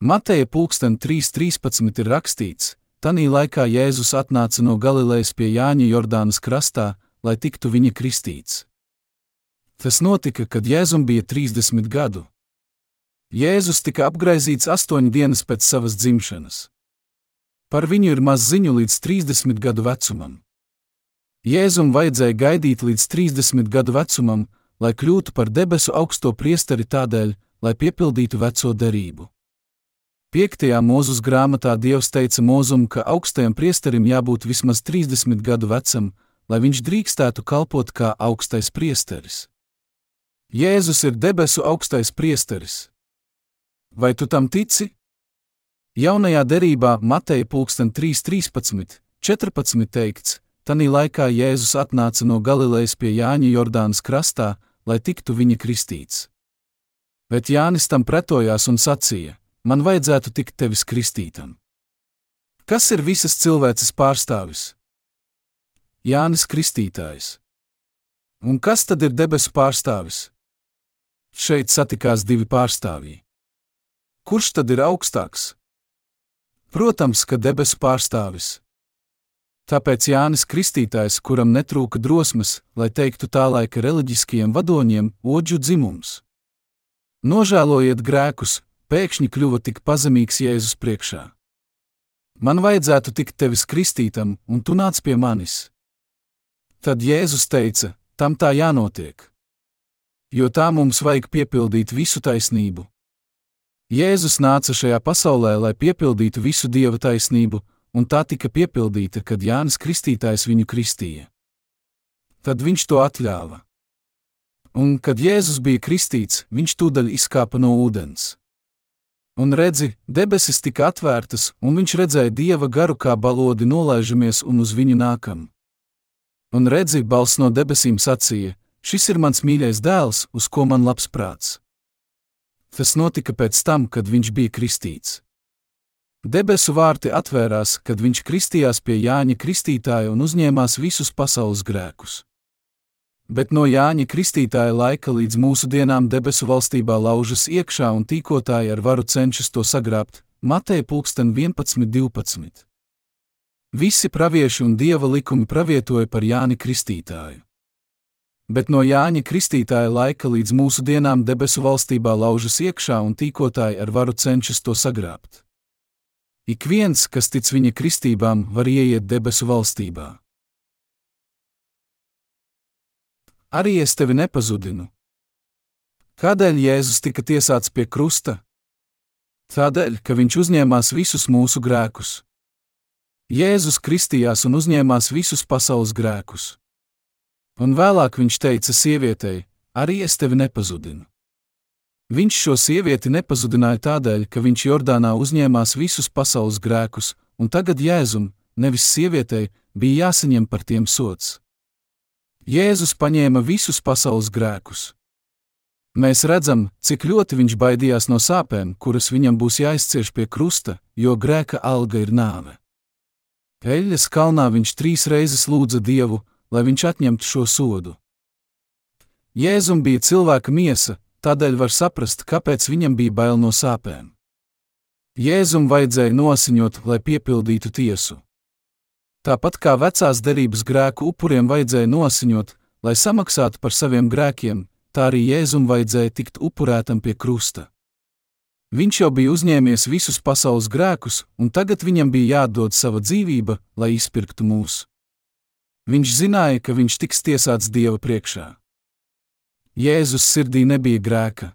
Mateja pulksten 3.13 ir rakstīts, tanī laikā Jēzus atnāca no Galilejas pie Jāņa Jordānas krastā, lai tiktu viņa kristīts. Tas notika, kad Jēzum bija 30 gadu. Jēzus tika apgaizīts astoņas dienas pēc savas dzimšanas. Par viņu ir maz ziņu līdz 30 gadu vecumam. Jēzum vajadzēja gaidīt līdz 30 gadu vecumam, lai kļūtu par debesu augsto priesteri tādēļ, lai piepildītu veco derību. Piektajā mūzus grāmatā Dievs teica mūzum, ka augstajam priesterim jābūt vismaz 30 gadu vecam, lai viņš drīkstētu kalpot kā augstais priesteris. Jēzus ir debesu augstais priesteris. Vai tu tam tici? Jaunajā derībā Mateja 3.13, 14 teikts, Tanī laikā Jēzus atnāca no Galilejas pie Jāņa Jordānas krastā, lai tiktu viņa kristīts. Bet Jānis tam pretojās un sacīja: Man vajadzētu tikt tevis kristītam. Kas ir visas cilvēces pārstāvis? Jānis Kristītājs. Un kas tad ir debesu pārstāvis? Šeit satikās divi pārstāvji. Kurš tad ir augstāks? Protams, ka debesu pārstāvis. Tāpēc Jānis Kristītājs, kuram netrūka drosmes, lai teiktu tā laika reliģiskajiem vadoņiem, odžu dzimums. Nožēlojiet grēkus, pēkšņi kļuva tik pazemīgs Jēzus priekšā. Man vajadzētu tikt tevis kristītam, un tu nāc pie manis. Tad Jēzus teica: Tam tā jānotiek. Jo tā mums vajag piepildīt visu taisnību. Jēzus nāca šajā pasaulē, lai piepildītu visu dieva taisnību, un tā tika piepildīta, kad Jānis Kristītājs viņu kristīja. Tad viņš to atļāva. Un, kad Jēzus bija kristīts, viņš tūdaļ izkāpa no ūdens. Un redzi, debesis tika atvērtas, un viņš redzēja dieva garu kā balodi nolaižamies un uz viņu nākam. Un redzi, balss no debesīm sacīja: Šis ir mans mīļais dēls, uz ko man labs prāts. Tas notika pēc tam, kad viņš bija kristīts. Debesu vārti atvērās, kad viņš kristījās pie Jāņa Kristītāja un uzņēmās visus pasaules grēkus. Bet no Jāņa Kristītāja laika līdz mūsu dienām debesu valstībā laužas iekšā un tīkotāji ar varu cenšas to sagrābt, Mateja pulksten 11.12. Visi pravieši un dieva likumi pravietoja par Jāni Kristītāju. Bet no Jāņa Kristītāja laika līdz mūsu dienām debesu valstībā laužas iekšā un tīkotāji ar varu cenšas to sagrābt. Ik viens, kas tic viņa kristībām, var ieiet debesu valstībā. Arī es tevi nepazudinu. Kādēļ Jēzus tika tiesāts pie krusta? Tādēļ, ka viņš uzņēmās visus mūsu grēkus. Jēzus kristījās un uzņēmās visus pasaules grēkus. Un vēlāk viņš teica sievietei: Arī es tevi nepazudinu. Viņš šo sievieti nepazudināja tādēļ, ka viņš Jordānā uzņēmās visus pasaules grēkus, un tagad Jēzum, nevis sievietei, bija jāsaņem par tiem sots. Jēzus paņēma visus pasaules grēkus. Mēs redzam, cik ļoti viņš baidījās no sāpēm, kuras viņam būs jāizcieš pie krusta, jo grēka alga ir nāve. Eļļas kalnā viņš trīs reizes lūdza Dievu, lai viņš atņemtu šo sodu. Jēzum bija cilvēka miesa, tādēļ var saprast, kāpēc viņam bija bail no sāpēm. Jēzum vajadzēja nosiņot, lai piepildītu tiesu. Tāpat kā vecās derības grēku upuriem vajadzēja nosiņot, lai samaksātu par saviem grēkiem, tā arī Jēzum vajadzēja tikt upurētam pie krusta. Viņš jau bija uzņēmies visus pasaules grēkus, un tagad viņam bija jādod sava dzīvība, lai izpirktu mūs. Viņš zināja, ka viņš tiks tiesāts Dieva priekšā. Jēzus sirdī nebija grēka.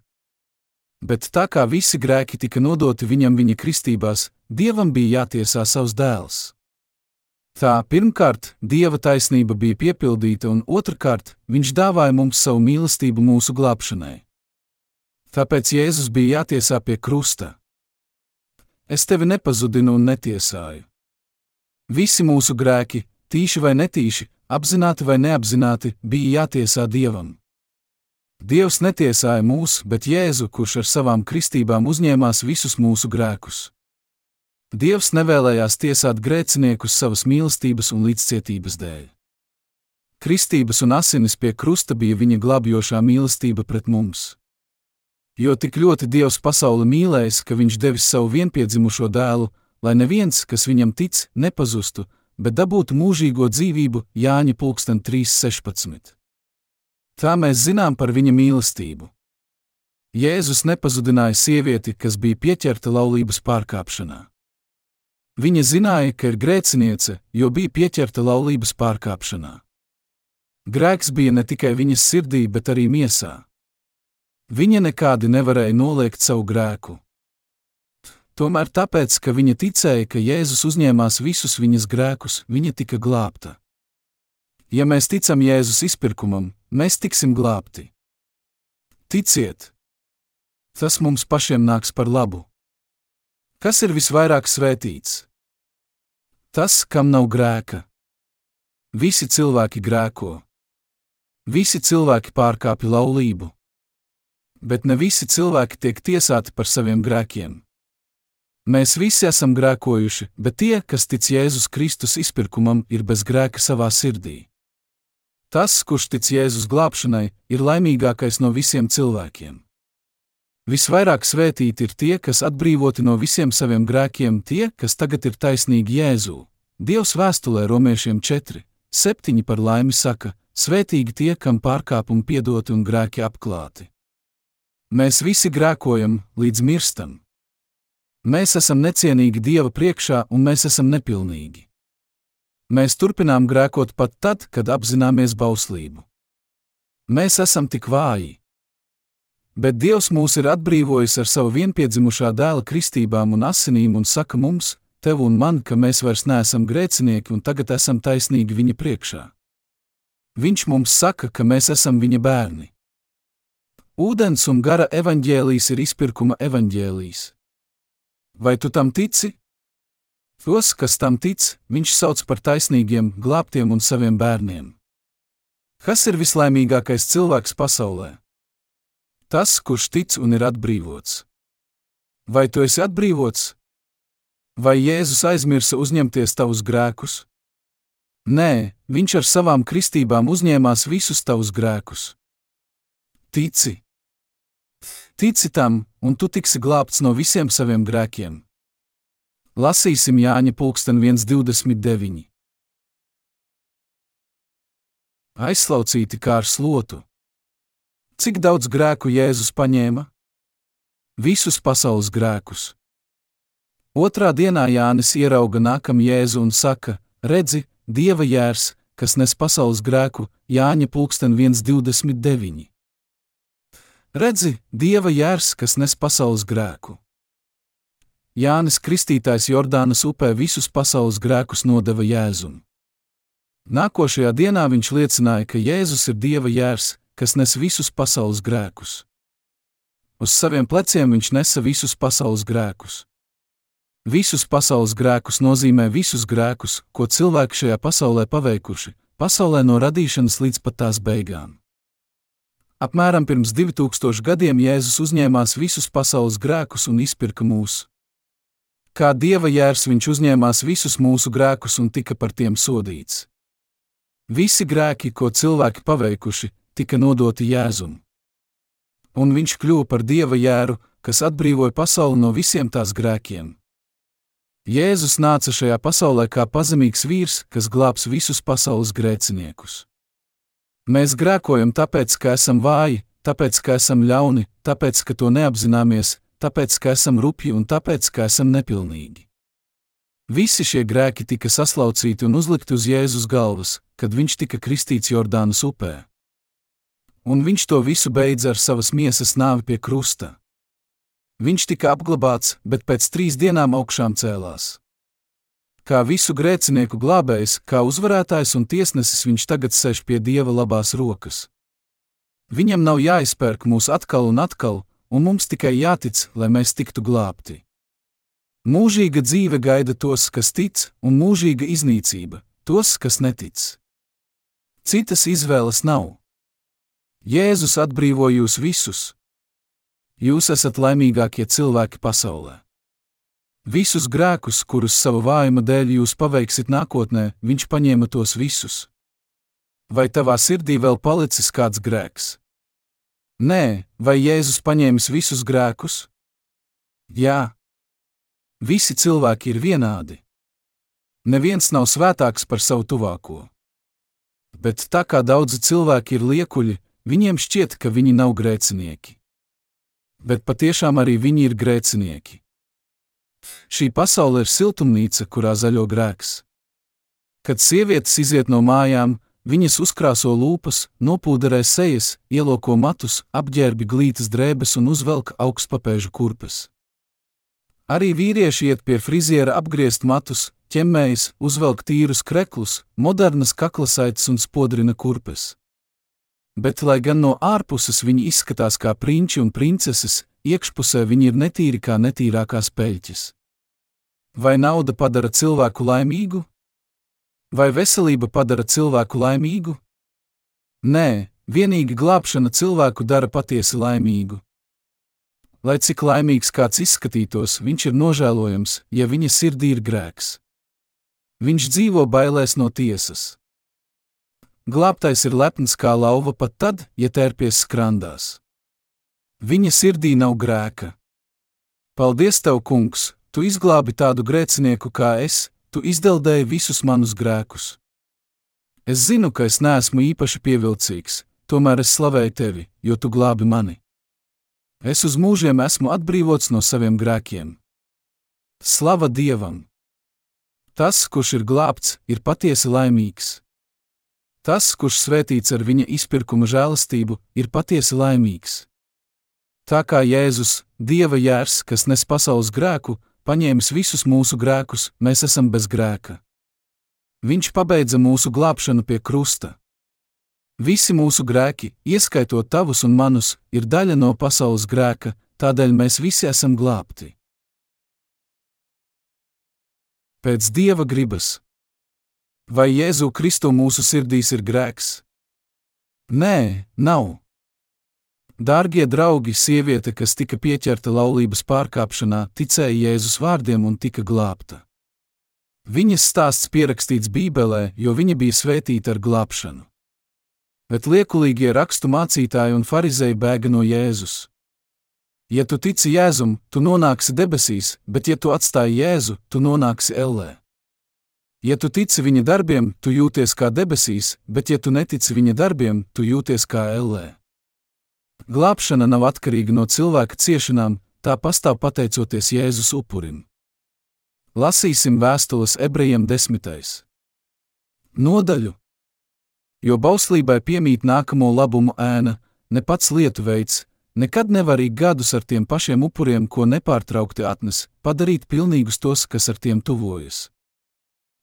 Bet tā kā visi grēki tika nodoti viņam viņa kristībās, Dievam bija jātiesā savs dēls. Tā pirmkārt, Dieva taisnība bija piepildīta, un otrkārt, Viņš dāvāja mums savu mīlestību mūsu glābšanai. Tāpēc Jēzus bija jātiesā pie krusta. Es tevi nepazudinu un netiesāju. Visi mūsu grēki, tīši vai netīši, apzināti vai neapzināti, bija jātiesā Dievam. Dievs netiesāja mūs, bet Jēzu, kurš ar savām kristībām uzņēmās visus mūsu grēkus. Dievs nevēlējās tiesāt grēciniekus savas mīlestības un līdzcietības dēļ. Kristības un asinis pie krusta bija viņa glābjošā mīlestība pret mums. Jo tik ļoti Dievs pasauli mīlējis, ka viņš devis savu vienpiedzimušo dēlu, lai neviens, kas viņam tic, nepazustu, bet dabūtu mūžīgo dzīvību Jāņa 3.16. Tā mēs zinām par viņa mīlestību. Jēzus nepazudināja sievieti, kas bija pieķerta laulības pārkāpšanā. Viņa zināja, ka ir grēciniece, jo bija pieķerta laulības pārkāpšanā. Grēks bija ne tikai viņas sirdī, bet arī miesā. Viņa nekādi nevarēja noliegt savu grēku. Tomēr tāpēc, ka viņa ticēja, ka Jēzus uzņēmās visus viņas grēkus, viņa tika glābta. Ja mēs ticam Jēzus izpirkumam, mēs tiksim glābti. Ticiet! Tas mums pašiem nāks par labu. Kas ir visvairāk svētīts? Tas, kam nav grēka. Visi cilvēki grēko. Visi cilvēki pārkāpj laulību. Bet ne visi cilvēki tiek tiesāti par saviem grēkiem. Mēs visi esam grēkojuši, bet tie, kas tic Jēzus Kristus izpirkumam, ir bez grēka savā sirdī. Tas, kurš tic Jēzus glābšanai, ir laimīgākais no visiem cilvēkiem. Visvairāk svētīti ir tie, kas atbrīvoti no visiem saviem grēkiem, tie, kas tagad ir taisnīgi Jēzū. Dievs vēstulē romiešiem 4, 7 par laimi saka: Svētīgi tie, kam pārkāpumi piedoti un grēki apklāti. Mēs visi grēkojam līdz mirstam. Mēs esam necienīgi Dieva priekšā un mēs esam nepilnīgi. Mēs turpinām grēkot pat tad, kad apzināmies bauslību. Mēs esam tik vāji. Bet Dievs mūs ir atbrīvojis ar savu vienpiedzimušā dēla kristībām un asinīm un saka mums, tev un man, ka mēs vairs neesam grēcinieki un tagad esam taisnīgi viņa priekšā. Viņš mums saka, ka mēs esam viņa bērni. Ūdens un gara evaņģēlijas ir izpirkuma evaņģēlijas. Vai tu tam tici? Tos, kas tam tic, viņš sauc par taisnīgiem, glābtiem un saviem bērniem. Kas ir vislaimīgākais cilvēks pasaulē? Tas, kurš tic un ir atbrīvots. Vai tu esi atbrīvots? Vai Jēzus aizmirsa uzņemties tavus grēkus? Nē, viņš ar savām kristībām uzņēmās visus tavus grēkus. Tici! Tici tam, un tu tiksi glābts no visiem saviem grēkiem. Lasīsim Jāņa pulksten 1.29. Aizslaucīti kā ar slotu. Cik daudz grēku Jēzus paņēma? Visus pasaules grēkus. Otrā dienā Jānis ierauga nākam Jēzu un saka: Redzi, Dieva jērs, kas nes pasaules grēku, Jāņa pulksten 1.29. Redzi, Dieva jērs, kas nes pasaules grēku. Jānis Kristītājs Jordānas upē visus pasaules grēkus nodeva Jēzum. Nākošajā dienā viņš liecināja, ka Jēzus ir Dieva jērs, kas nes visus pasaules grēkus. Uz saviem pleciem viņš nesa visus pasaules grēkus. Visus pasaules grēkus nozīmē visus grēkus, ko cilvēki šajā pasaulē paveikuši, pasaulē no radīšanas līdz pat tās beigām. Apmēram pirms 2000 gadiem Jēzus uzņēmās visus pasaules grēkus un izpirka mūs. Kā dieva jērs viņš uzņēmās visus mūsu grēkus un tika par tiem sodīts. Visi grēki, ko cilvēki paveikuši, tika nodoti Jēzum. Un viņš kļuva par dieva jēru, kas atbrīvoja pasauli no visiem tās grēkiem. Jēzus nāca šajā pasaulē kā pazemīgs vīrs, kas glābs visus pasaules grēciniekus. Mēs grēkojam tāpēc, ka esam vāji, tāpēc, ka esam ļauni, tāpēc, ka to neapzināmies, tāpēc, ka esam rupji un tāpēc, ka esam nepilnīgi. Visi šie grēki tika saslaucīti un uzlikti uz Jēzus galvas, kad viņš tika kristīts Jordānas upē. Un viņš to visu beidza ar savas miesas nāvi pie krusta. Viņš tika apglabāts, bet pēc trīs dienām augšām cēlās kā visu grēcinieku glābējs, kā uzvarētājs un tiesnesis viņš tagad sēž pie dieva labās rokas. Viņam nav jāizpērk mūs atkal un atkal, un mums tikai jātic, lai mēs tiktu glābti. Mūžīga dzīve gaida tos, kas tic, un mūžīga iznīcība tos, kas netic. Citas izvēles nav. Jēzus atbrīvo jūs visus. Jūs esat laimīgākie cilvēki pasaulē. Visus grēkus, kurus sava vājuma dēļ jūs paveiksiet nākotnē, viņš paņēma tos visus. Vai tavā sirdī vēl palicis kāds grēks? Nē, vai Jēzus paņēmis visus grēkus? Jā, visi cilvēki ir vienādi. Neviens nav svētāks par savu tuvāko. Bet tā kā daudzi cilvēki ir liekuļi, viņiem šķiet, ka viņi nav grēcinieki. Bet patiešām arī viņi ir grēcinieki. Šī pasaule ir siltumnīca, kurā zaļo grēks. Kad sievietes iziet no mājām, viņas uzkrāso lūpas, nopūderē sejas, ieloko matus, apģērbi glītas drēbes un uzvelk augstpapēžu kurpes. Arī vīrieši iet pie friziera apgriezt matus, ķemmējas, uzvelk tīrus kreklus, modernas kaklasaites un spodrina kurpes. Bet, lai gan no ārpuses viņi izskatās kā prinči un princeses, iekšpusē viņi ir netīri kā netīrākās peļķes. Vai nauda padara cilvēku laimīgu? Vai veselība padara cilvēku laimīgu? Nē, vienīgi glābšana cilvēku dara patiesi laimīgu. Lai cik laimīgs kāds izskatītos, viņš ir nožēlojams, ja viņa sirdī ir grēks. Viņš dzīvo bailēs no tiesas. Glābtais ir lepns kā lauva pat tad, ja tērpies skrandās. Viņa sirdī nav grēka. Paldies, Tev, Kungs, Tu izglābi tādu grēcinieku kā es, Tu izdeldēji visus manus grēkus. Es zinu, ka es neesmu īpaši pievilcīgs, tomēr es slavēju Tevi, jo Tu glābi mani. Es uz mūžiem esmu atbrīvots no saviem grēkiem. Slava Dievam! Tas, kurš ir glābts, ir patiesi laimīgs. Tas, kurš svētīts ar viņa izpirkuma žēlastību, ir patiesi laimīgs. Tā kā Jēzus, Dieva jērs, kas nes pasaules grēku, paņēmis visus mūsu grēkus, mēs esam bez grēka. Viņš pabeidza mūsu glābšanu pie krusta. Visi mūsu grēki, ieskaitot tavus un manus, ir daļa no pasaules grēka, tādēļ mēs visi esam glābti. Pēc dieva gribas. Vai Jēzu Kristu mūsu sirdīs ir grēks? Nē, nav. Dārgie draugi, sieviete, kas tika pieķerta laulības pārkāpšanā, ticēja Jēzus vārdiem un tika glābta. Viņas stāsts pierakstīts Bībelē, jo viņa bija svētīta ar glābšanu bet liekulīgie rakstu mācītāji un farizēji bēga no Jēzus. Ja tu tici Jēzum, tu nonāksi debesīs, bet ja tu atstāji Jēzu, tu nonāksi ellē. Ja tu tici viņa darbiem, tu jūties kā debesīs, bet ja tu netici viņa darbiem, tu jūties kā ellē. Glābšana nav atkarīga no cilvēka ciešanām, tā pastāv pateicoties Jēzus upurim. Lasīsim vēstules ebrejiem desmitais. Nodaļu jo bauslībai piemīt nākamo labumu ēna, ne pats lietu veids, nekad nevar ik gadus ar tiem pašiem upuriem, ko nepārtraukti atnes, padarīt pilnīgus tos, kas ar tiem tuvojas.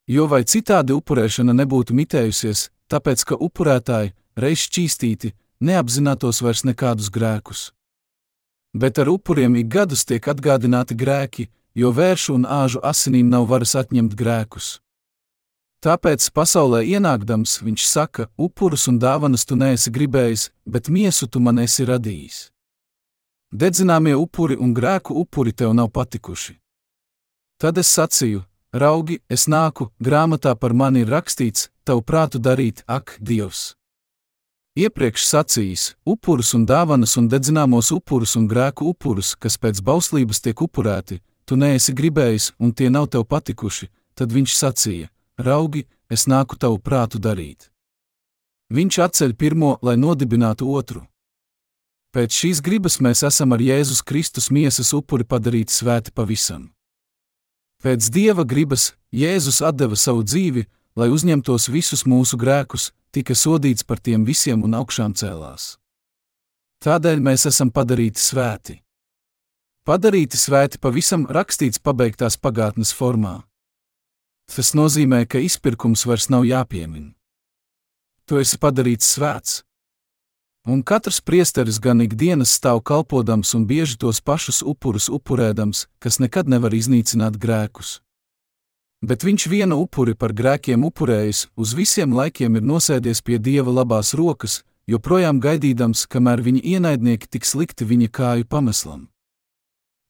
Jo vai citādi upurēšana nebūtu mitējusies, tāpēc ka upurētāji, reiz šķīstīti, neapzinātos vairs nekādus grēkus. Bet ar upuriem ik gadus tiek atgādināti grēki, jo vēršu un āžu asinīm nav varas atņemt grēkus. Tāpēc pasaulē ienākdams viņš saka, upurus un dāvanas tu neesi gribējis, bet miesu tu man esi radījis. Dedzināmie upuri un grēku upuri tev nav patikuši. Tad es sacīju, raugi, es nāku, grāmatā par mani ir rakstīts, tavu prātu darīt, ak, Dievs! Iepriekš sacījis, upurus un dāvanas un dedzināmos upurus un grēku upurus, kas pēc bauslības tiek upurēti, tu neesi gribējis un tie nav tev patikuši, tad viņš sacīja, Raugi, es nāku tavu prātu darīt. Viņš atceļ pirmo, lai nodibinātu otru. Pēc šīs gribas mēs esam ar Jēzus Kristus miesas upuri padarīti svēti pavisam. Pēc Dieva gribas Jēzus deva savu dzīvi, lai uzņemtos visus mūsu grēkus, tika sodīts par tiem visiem un augšām cēlās. Tādēļ mēs esam padarīti svēti. Padarīti svēti pavisam rakstīts pabeigtās pagātnes formā. Tas nozīmē, ka izpirkums vairs nav jāpiemin. Tu esi padarīts svēts. Un katrs priesteris gan ikdienas stāv kalpodams un bieži tos pašus upurus upurēdams, kas nekad nevar iznīcināt grēkus. Bet viņš vienu upuri par grēkiem upurējis, uz visiem laikiem ir nosēdies pie dieva labās rokas, joprojām gaidīdams, kamēr viņa ienaidnieki tiks likti viņa kāju pameslam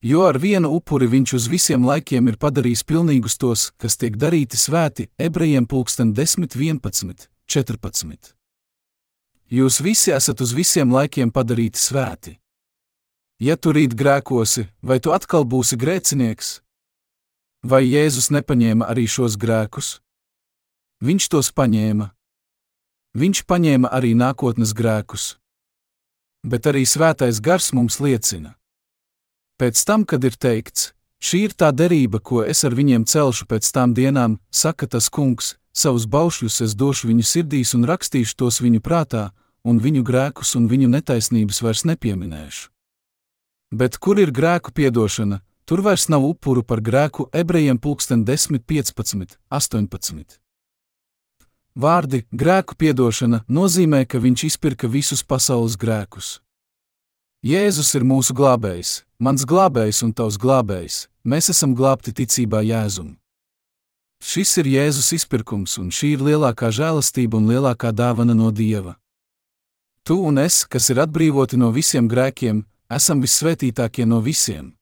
jo ar vienu upuri viņš uz visiem laikiem ir padarījis pilnīgus tos, kas tiek darīti svēti, ebrejiem pulksten 10, 11, 14. Jūs visi esat uz visiem laikiem padarīti svēti. Ja tu rīt grēkosi, vai tu atkal būsi grēcinieks? Vai Jēzus nepaņēma arī šos grēkus? Viņš tos paņēma. Viņš paņēma arī nākotnes grēkus. Bet arī svētais gars mums liecina, Pēc tam, kad ir teikts, šī ir tā derība, ko es ar viņiem celšu pēc tām dienām, saka tas kungs, savus baušļus es došu viņu sirdīs un rakstīšu tos viņu prātā, un viņu grēkus un viņu netaisnības vairs nepieminēšu. Bet kur ir grēku piedošana, tur vairs nav upuru par grēku ebrejiem pulksten 10, 15, 18. Vārdi grēku piedošana nozīmē, ka viņš izpirka visus pasaules grēkus. Jēzus ir mūsu glābējs, mans glābējs un tavs glābējs, mēs esam glābti ticībā Jēzum. Šis ir Jēzus izpirkums, un šī ir lielākā žēlastība un lielākā dāvana no Dieva. Tu un es, kas ir atbrīvoti no visiem grēkiem, esam vissvētītākie no visiem.